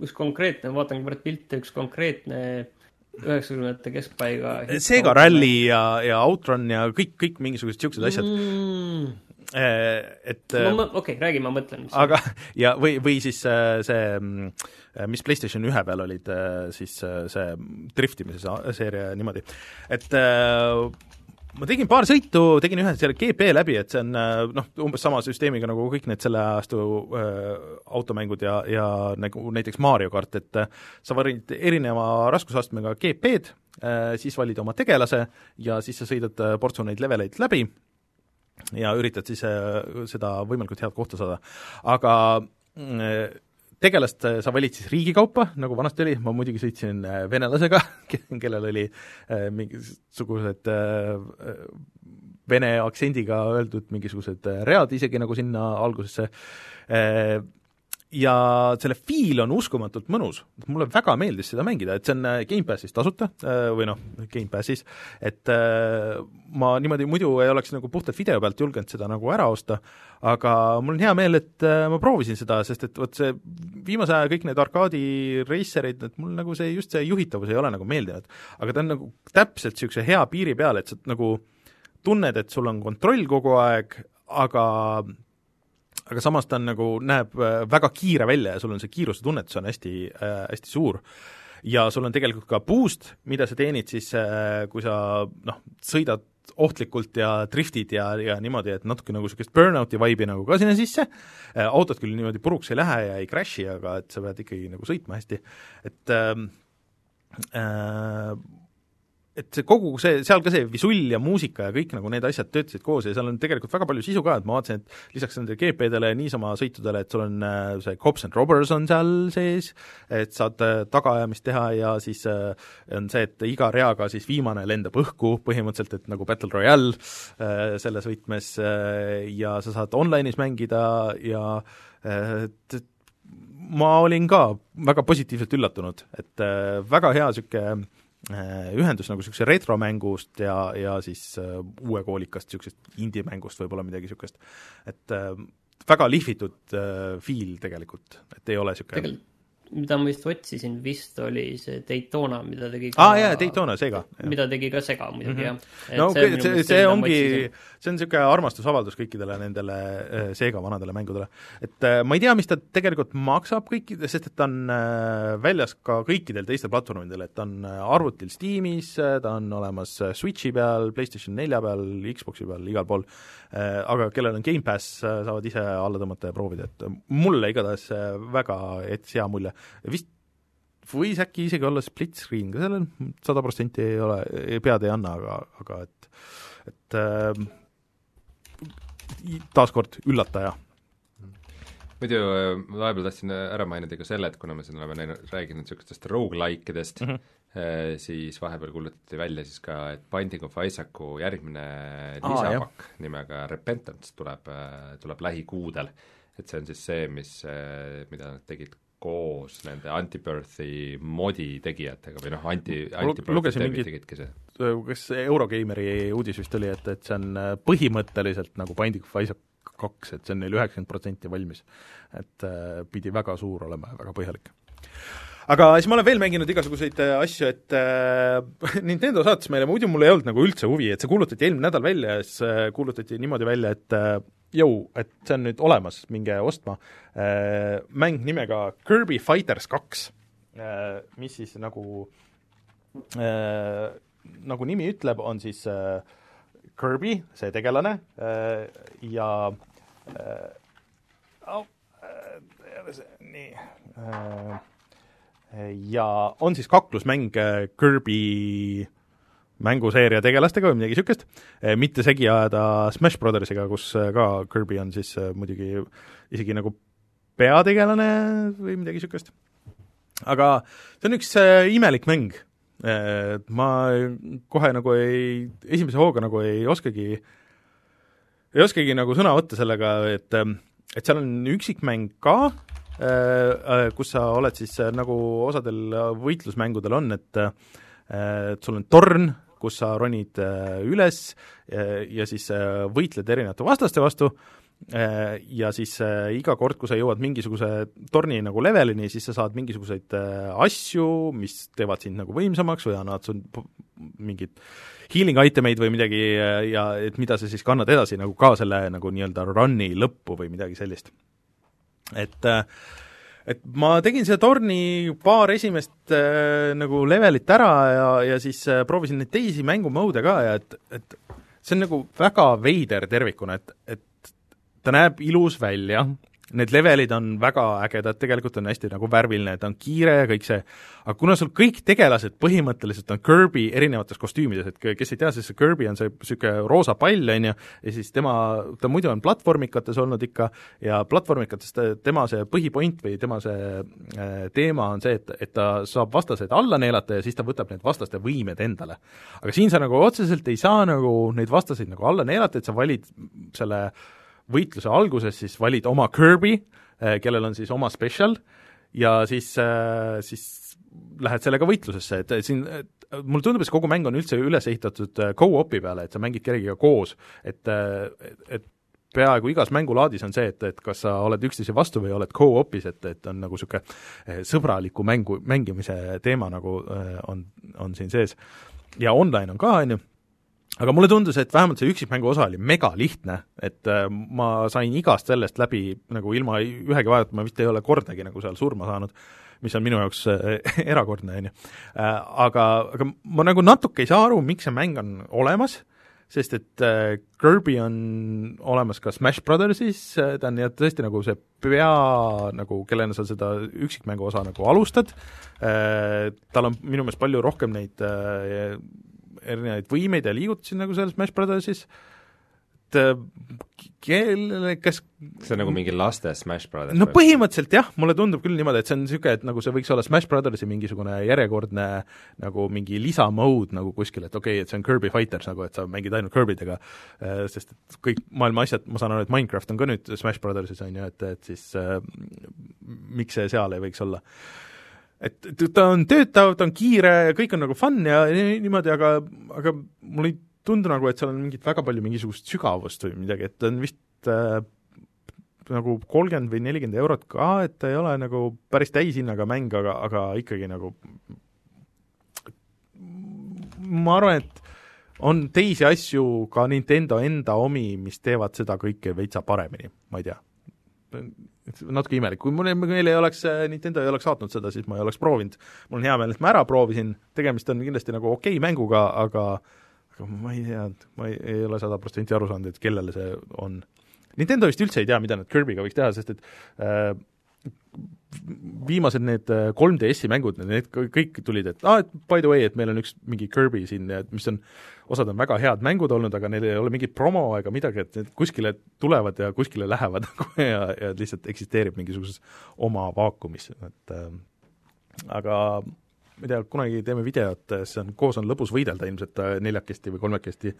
üks konkreetne, ma vaatan praegu pilte, üks konkreetne üheksakümnendate keskpaiga Sega Rally ja, ja Outrun ja kõik, kõik mingisugused niisugused asjad. Mm.. Et no, okei okay,, räägi, ma mõtlen. aga, [LAUGHS] ja või, või siis see, mis PlayStation ühe peal olid, siis see driftimise seeria niimoodi, et ma tegin paar sõitu, tegin ühe selle GP läbi, et see on noh, umbes sama süsteemiga nagu kõik need selle ajastu äh, automängud ja, ja nagu näiteks Mario kart, et äh, sa valid erineva raskusastmega GP-d äh,, siis valid oma tegelase ja siis sa sõidad äh, portsu neid leveleid läbi ja üritad siis äh, seda võimalikult head kohta saada. aga äh, tegelast äh, sa valid siis riigi kaupa, nagu vanasti oli, ma muidugi sõitsin äh, venelasega, [LAUGHS] kellel oli äh, mingisugused vene aktsendiga öeldud mingisugused read isegi nagu sinna algusesse, ja selle feel on uskumatult mõnus, mulle väga meeldis seda mängida, et see on äh, Gamepassis tasuta äh, või noh, Gamepassis, et äh, ma niimoodi muidu ei oleks nagu puhtalt video pealt julgenud seda nagu ära osta, aga mul on hea meel, et ma proovisin seda, sest et vot see viimase aja kõik need arkaadi racerid, et mul nagu see, just see juhitavus ei ole nagu meeldinud. aga ta on nagu täpselt niisuguse hea piiri peal, et sa nagu tunned, et sul on kontroll kogu aeg, aga aga samas ta on nagu, näeb äh, väga kiire välja ja sul on see kiiruse tunnetus on hästi äh,, hästi suur. ja sul on tegelikult ka boost, mida sa teenid siis äh,, kui sa noh, sõidad ohtlikult ja driftid ja, ja niimoodi, et natuke nagu niisugust burnout'i vibe'i nagu ka sinna sisse äh,, autod küll niimoodi puruks ei lähe ja ei crash'i, aga et sa pead ikkagi nagu sõitma hästi, et ähm, äh, et see kogu see, seal ka see visull ja muusika ja kõik nagu need asjad töötasid koos ja seal on tegelikult väga palju sisu ka, et ma vaatasin, et lisaks nendele GP-dele ja niisama sõitudele, et sul on äh, see Cops and Robbers on seal sees, et saad äh, tagaajamist teha ja siis äh, on see, et iga reaga siis viimane lendab õhku põhimõtteliselt, et nagu Battle Royale selles võtmes ja sa saad online'is mängida ja et ma olin ka väga positiivselt üllatunud, et väga hea niisugune ühendus nagu niisuguse retromängust ja, ja siis uh, uue koolikast niisugusest indie-mängust võib-olla midagi niisugust. et uh, väga lihvitud uh, feel tegelikult, et ei ole niisugune mida ma just otsisin, vist oli see Daytona, mida tegi ka aa ah, jaa, Daytona, Sega. mida tegi ka Sega muidugi mm, -hmm. jah. no see, see, see ongi, see on niisugune armastusavaldus kõikidele nendele äh, Sega vanadele mängudele. et äh, ma ei tea, mis ta tegelikult maksab kõikide, sest et ta on äh, väljas ka kõikidel teistel platvormidel, et ta on arvutil Steamis, ta on olemas Switchi peal, PlayStation nelja peal, Xboxi peal, igal pool, aga kellel on Gamepass, saavad ise alla tõmmata ja proovida, et mulle igatahes väga jättis hea mulje vist võis äkki isegi olla split screen ka sellel, sada protsenti ei ole, pead ei anna, aga, aga et, et äh, taaskord üllataja. muidu äh, vahepeal tahtsin ära mainida ka selle, et kuna me siin oleme näinud, rääkinud niisugustest rogu-like idest mm, -hmm. Eh, siis vahepeal kuulutati välja siis ka, et Binding of Isaacu järgmine lisapakk ah, nimega Repentance tuleb, äh, tuleb lähikuudel. et see on siis see, mis, äh, mida nad tegid koos nende Antibirthi modi tegijatega või noh, anti, lugesin mingit, kas Eurogeimeri uudis vist oli, et, et see on äh, põhimõtteliselt nagu Binding of Isaac kaks, et see on neil üheksakümmend protsenti valmis. et äh, pidi väga suur olema ja väga põhjalik aga siis ma olen veel mänginud igasuguseid äh, asju, et äh, [LAUGHS] Nintendo saatis meile, muidu mul ei olnud nagu üldse huvi, et see kuulutati eelmine nädal välja ja siis äh, kuulutati niimoodi välja, et äh, jõu, et see on nüüd olemas, minge ostma. Äh,, mäng nimega Kirby Fighters kaks äh,, mis siis nagu äh, nagu nimi ütleb, on siis äh, Kirby, see tegelane äh, ja äh, oh, äh, nii äh, ja on siis kaklusmäng äh, Kirby mänguseeria tegelastega või midagi niisugust, äh, mitte segi ajada Smash Brothersiga, kus äh, ka Kirby on siis muidugi isegi nagu peategelane või midagi niisugust. aga see on üks imelik mäng. Ma kohe nagu ei, esimese hooga nagu ei oskagi, ei oskagi nagu sõna võtta sellega, et et seal on üksikmäng ka, kus sa oled siis nagu osadel võitlusmängudel on, et et sul on torn, kus sa ronid üles ja siis võitled erinevate vastaste vastu äh, ja siis äh, iga kord, kui sa jõuad mingisuguse torni nagu levelini, siis sa saad mingisuguseid äh, asju, mis teevad sind nagu võimsamaks või annavad sul mingit healing item eid või midagi ja et mida sa siis kannad edasi nagu ka selle nagu nii-öelda run'i lõppu või midagi sellist. et et ma tegin seda torni paar esimest äh, nagu levelit ära ja, ja siis äh, proovisin neid teisi mängumode ka ja et, et see on nagu väga veider tervikuna, et, et ta näeb ilus välja, need levelid on väga ägedad, tegelikult on hästi nagu värviline, ta on kiire ja kõik see, aga kuna sul kõik tegelased põhimõtteliselt on Kirby erinevates kostüümides, et kes ei tea, siis see Kirby on see niisugune roosa pall, on ju, ja siis tema, ta muidu on platvormikates olnud ikka ja platvormikates tema see põhipoint või tema see äh, teema on see, et, et ta saab vastaseid alla neelata ja siis ta võtab need vastaste võimed endale. aga siin sa nagu otseselt ei saa nagu neid vastaseid nagu alla neelata, et sa valid selle võitluse alguses siis valid oma Kirby, eh, kellel on siis oma special, ja siis, eh, siis lähed sellega võitlusesse, et siin mulle tundub, et see kogu mäng on üldse üles ehitatud eh, go-op'i peale, et sa mängid kellegiga koos, et, et peaaegu igas mängulaadis on see, et, et kas sa oled üksteise vastu või oled co-op'is, et, et on nagu niisugune sõbraliku mängu, mängimise teema nagu on, on siin sees. ja online on ka, on ju aga mulle tundus, et vähemalt see üksikmängu osa oli megalihtne, et äh, ma sain igast sellest läbi nagu ilma ühegi vaevata, ma vist ei ole kordagi nagu seal surma saanud, mis on minu jaoks äh, [LAUGHS] erakordne, on ju. Äh, aga, aga ma nagu natuke ei saa aru, miks see mäng on olemas, sest et Kirby on olemas ka Smash Brothersis ta on jah, tõesti nagu see pea nagu, kellena sa seda üksikmängu osa nagu alustad tal on minu meelest palju rohkem neid erinevaid võimeid ja liigutusi nagu selles Smash Brothersis, et äh, kellele, kas see on nagu mingi laste Smash Brothers? no põhimõtteliselt jah, mulle tundub küll niimoodi, et see on niisugune, et nagu see võiks olla Smash Brothersi mingisugune järjekordne nagu mingi lisamode nagu kuskil, et okei okay,, et see on Kirby Fighters nagu, et sa mängid ainult Kirbydega, äh, sest et kõik maailma asjad, ma saan aru, et Minecraft on ka nüüd Smash Brothersis, on ju, et, et siis äh, miks see seal ei võiks olla et ta on töötav, ta on kiire ja kõik on nagu fun ja niimoodi, aga, aga mulle ei tundu nagu, et seal on mingit väga palju mingisugust sügavust või midagi, et ta on vist äh, nagu kolmkümmend või nelikümmend eurot ka, et ta ei ole nagu päris täishinnaga mäng, aga, aga ikkagi nagu ma arvan, et on teisi asju, ka Nintendo enda omi, mis teevad seda kõike veitsa paremini, ma ei tea natuke imelik, kui mul, meil ei oleks, äh, Nintendo ei oleks saatnud seda, siis ma ei oleks proovinud. mul on hea meel, et ma ära proovisin, tegemist on kindlasti nagu okei okay mänguga, aga aga ma ei tea, ma ei, ei ole sada protsenti aru saanud, et kellele see on. Nintendo vist üldse ei tea, mida nad Kirby'ga võiks teha, sest et äh, viimased need 3DS-i äh, mängud, need kõik tulid, et aa ah,, et by the way, et meil on üks mingi Kirby siin, mis on, osad on väga head mängud olnud, aga neil ei ole mingit promo ega midagi, et need kuskile tulevad ja kuskile lähevad [LAUGHS] ja, ja lihtsalt eksisteerib mingisuguses oma vaakumis, et äh, aga ma ei tea, kunagi teeme videot, see on, koos on lõbus võidelda ilmselt äh, neljakesti või kolmekesti,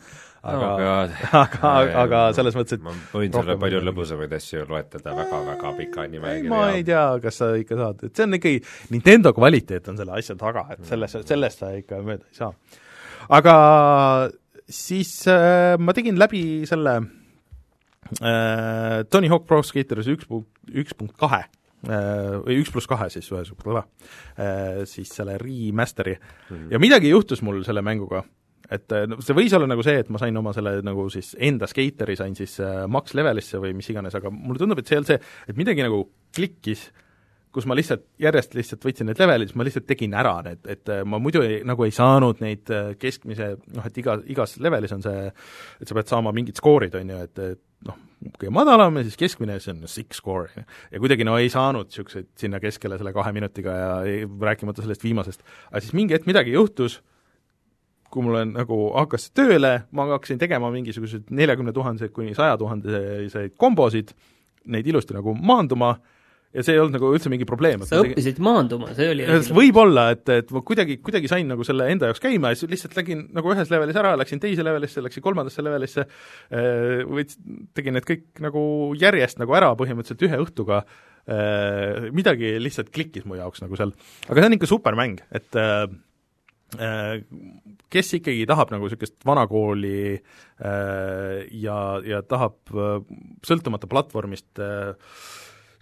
aga oh, aga, aga selles mõttes, et ma võin sulle palju lõbusamaid asju loetleda väga-väga pika nimekirja. ma ei tea, kas sa ikka saad, et see on ikkagi, Nintendo kvaliteet on selle asja taga, et selles, sellest sa ikka mööda ei saa. aga siis äh, ma tegin läbi selle äh, Tony Hawk Pro Skaters üks punkt, üks punkt kahe või üks pluss kahe siis ühesugune, äh, siis selle remaster'i mm. -hmm. ja midagi juhtus mul selle mänguga, et äh, no see võis olla nagu see, et ma sain oma selle nagu siis enda skeiteri sain siis max levelisse või mis iganes, aga mulle tundub, et see ei olnud see, et midagi nagu klikkis, kus ma lihtsalt, järjest lihtsalt võtsin need levelid, siis ma lihtsalt tegin ära need, et ma muidu ei, nagu ei saanud neid keskmise, noh et iga, igas levelis on see, et sa pead saama mingid skoorid, on ju, et, et noh, kõige madalam ja siis keskmine, see on six score. ja kuidagi no ei saanud niisuguseid sinna keskele selle kahe minutiga ja ei, rääkimata sellest viimasest. aga siis mingi hetk midagi juhtus, kui mul on nagu hakkas tööle, ma hakkasin tegema mingisuguseid neljakümne tuhandeseid kuni saja tuhandeseid kombosid, neid ilusti nagu maanduma ja see ei olnud nagu üldse mingi probleem. sa õppisid tegi... maanduma, see oli võib-olla, et, et ma kuidagi, kuidagi sain nagu selle enda jaoks käima ja siis lihtsalt lägin nagu ühes levelis ära, läksin teise levelisse, läksin kolmandasse levelisse, äh, võts-, tegin need kõik nagu järjest nagu ära põhimõtteliselt ühe õhtuga, äh, midagi lihtsalt klikkis mu jaoks nagu seal. aga see on ikka super mäng, et äh, kes ikkagi tahab nagu niisugust vanakooli ja, ja tahab sõltumata platvormist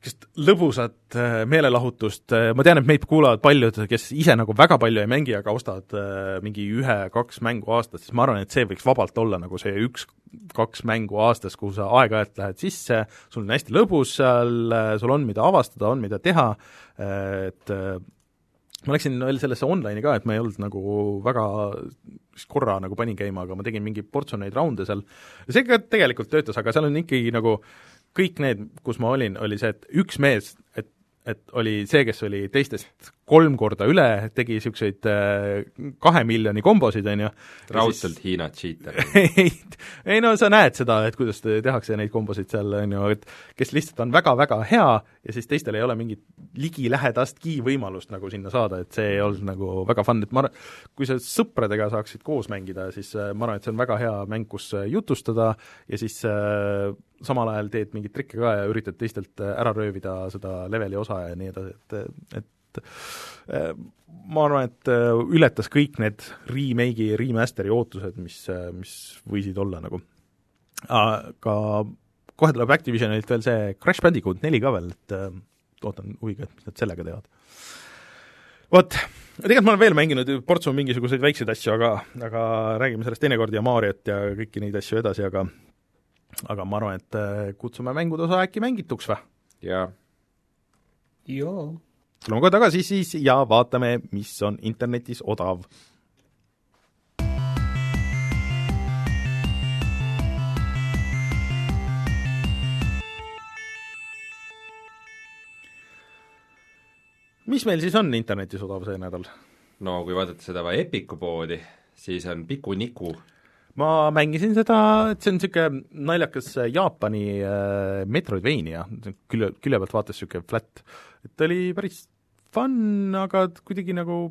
niisugust lõbusat äh, meelelahutust, äh, ma tean, et meid kuulavad paljud, kes ise nagu väga palju ei mängi, aga ostavad äh, mingi ühe-kaks mängu aastas, siis ma arvan, et see võiks vabalt olla nagu see üks-kaks mängu aastas, kuhu sa aeg-ajalt lähed sisse, sul on hästi lõbus seal, sul on, mida avastada, on, mida teha, et ma läksin veel sellesse online'i ka, et ma ei olnud nagu väga, korra nagu panin käima, aga ma tegin mingi portsu neid raunde seal, see ka tegelikult töötas, aga seal on ikkagi nagu kõik need, kus ma olin, oli see, et üks mees, et, et oli see, kes oli teistest kolm korda üle, tegi niisuguseid äh, kahe miljoni kombosid, on ju. raudselt siis... Hiina cheater ei, [LAUGHS] ei no sa näed seda, et kuidas tehakse neid kombosid seal, on ju, et kes lihtsalt on väga-väga hea ja siis teistel ei ole mingit ligilähedastki võimalust nagu sinna saada, et see ei olnud nagu väga fun, et ma arvan, kui sa sõpradega saaksid koos mängida, siis äh, ma arvan, et see on väga hea mäng, kus äh, jutustada ja siis äh, samal ajal teed mingeid trikke ka ja üritad teistelt ära röövida seda leveli osa ja nii edasi, et, et et äh, ma arvan, et äh, ületas kõik need remake'i ja remaster'i ootused, mis, äh, mis võisid olla nagu. aga kohe tuleb Activisionilt veel see Crash Bandicoot neli ka veel, et ootan huviga, et mis nad sellega teevad. vot, tegelikult ma olen veel mänginud portsu mingisuguseid väikseid asju, aga, aga räägime sellest teinekord ja Mariot ja kõiki neid asju edasi, aga aga ma arvan, et kutsume mängude osa äkki mängituks või? jaa. jaa tuleme kohe tagasi siis ja vaatame, mis on internetis odav. mis meil siis on internetis odav see nädal? no kui vaadata seda Epiku poodi, siis on Piku-Niku ma mängisin seda, et see on niisugune naljakas Jaapani äh, Metroidvania, külje, külje pealt vaates niisugune flat, et oli päris fun, aga kuidagi nagu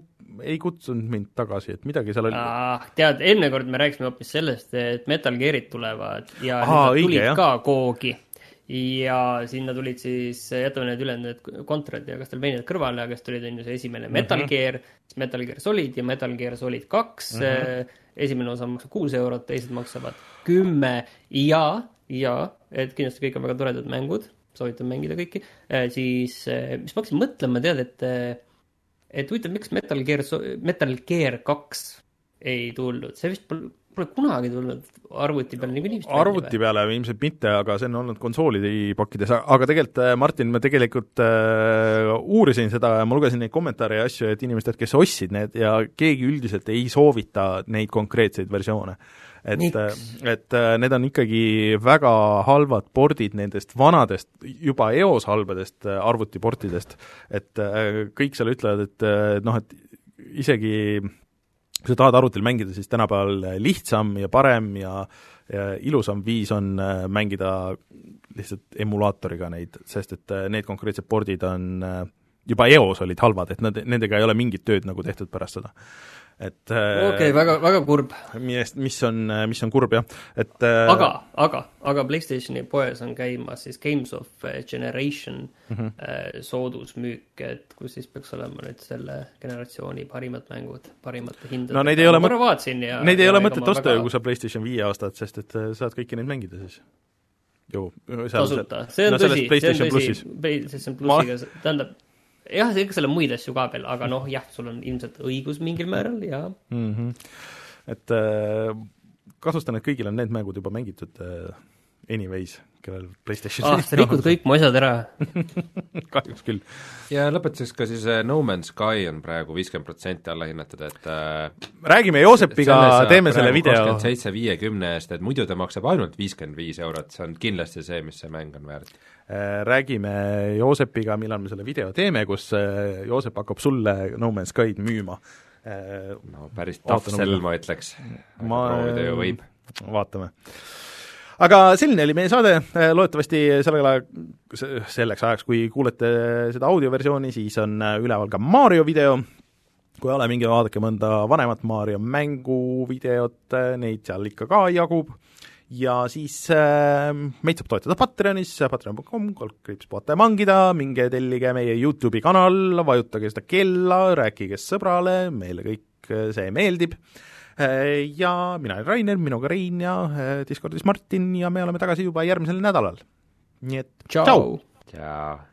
ei kutsunud mind tagasi, et midagi seal oli ah,. tead, eelmine kord me rääkisime hoopis sellest, et Metal Gearid tulevad ja Aha, need tulid õige, ka koogi ja sinna tulid siis, jätame need ülejäänud kontrad ja Castlevaniad kõrvale, aga siis tulid, on ju, see esimene mm -hmm. Metal Gear, siis Metal Gear Solid ja Metal Gear Solid kaks mm. -hmm. Esimene osa maksab kuus eurot, teised maksavad kümme. Ja, ja, et kindlasti kõik on väga toredad mängud, soovitan mängida kõiki, äh, siis äh, mis ma hakkasin mõtlema, tead, et et huvitav, miks Metal Gear, Metal Gear kaks ei tulnud, see vist pole pole kunagi tulnud arvuti peale niikuinii vist arvuti peale ilmselt mitte, aga see on olnud konsoolide pakkides, aga tegelikult äh, Martin, ma tegelikult äh, uurisin seda ja ma lugesin neid kommentaare ja asju, et inimesed, kes ostsid need ja keegi üldiselt ei soovita neid konkreetseid versioone. et, äh, et äh, need on ikkagi väga halvad pordid nendest vanadest, juba eos halbadest arvutiportidest, et kõik seal ütlevad, et noh, et isegi kui sa tahad arvutil mängida, siis tänapäeval lihtsam ja parem ja ja ilusam viis on äh, mängida lihtsalt emulaatoriga neid, sest et äh, need konkreetsed pordid on äh, juba eos olid halvad, et nad, nendega ei ole mingit tööd nagu tehtud pärast seda et okei okay,, väga, väga kurb. millest, mis on, mis on kurb, jah, et aga, aga, aga PlayStationi poes on käimas siis Games of Generation mm -hmm. soodusmüük, et kus siis peaks olema nüüd selle generatsiooni parimad mängud, parimate hindadega. no neid ei ole mõtet, neid ei ja ole mõtet osta ju väga..., kui sa PlayStation viie ostad, sest et saad kõiki neid mängida siis ju. tasuta, see on no, tõsi, see on tõsi, PlayStation plussiga tähendab jah, ikka seal on muid asju ka veel, aga noh, jah, sul on ilmselt õigus mingil määral ja mm. -hmm. et äh, kahtlustan, et kõigil on need mängud juba mängitud äh, anyways, kellel PlayStation ah, sa rikud kõik mu asjad ära [LAUGHS] kahjuks küll. ja lõpetuseks ka siis äh, No Man's Sky on praegu viiskümmend protsenti allahinnatud, et äh, räägime Joosepiga, teeme selle video. kakskümmend seitse viiekümne eest, et muidu ta maksab ainult viiskümmend viis eurot, see on kindlasti see, mis see mäng on väärt räägime Joosepiga, millal me selle video teeme, kus äh, Joosep hakkab sulle No Man's Sky'd müüma. Äh, no päris tahvel, ma ütleks. ma proovida ju võib. vaatame aga selline oli meie saade, loodetavasti sellel ajal, selleks ajaks, kui kuulete seda audioversiooni, siis on üleval ka Mario video, kui ei ole, minge vaadake mõnda vanemat Mario mänguvideot, neid seal ikka ka jagub ja siis äh, meid saab toetada Patreonis, patreon.com, kaldkriips puhata ja mangida, minge tellige meie YouTube'i kanal, vajutage seda kella, rääkige sõbrale, meile kõik see meeldib, ja mina olen Rainer, minuga Rein ja Discordis Martin ja me oleme tagasi juba järgmisel nädalal. nii et tšau.! tšau!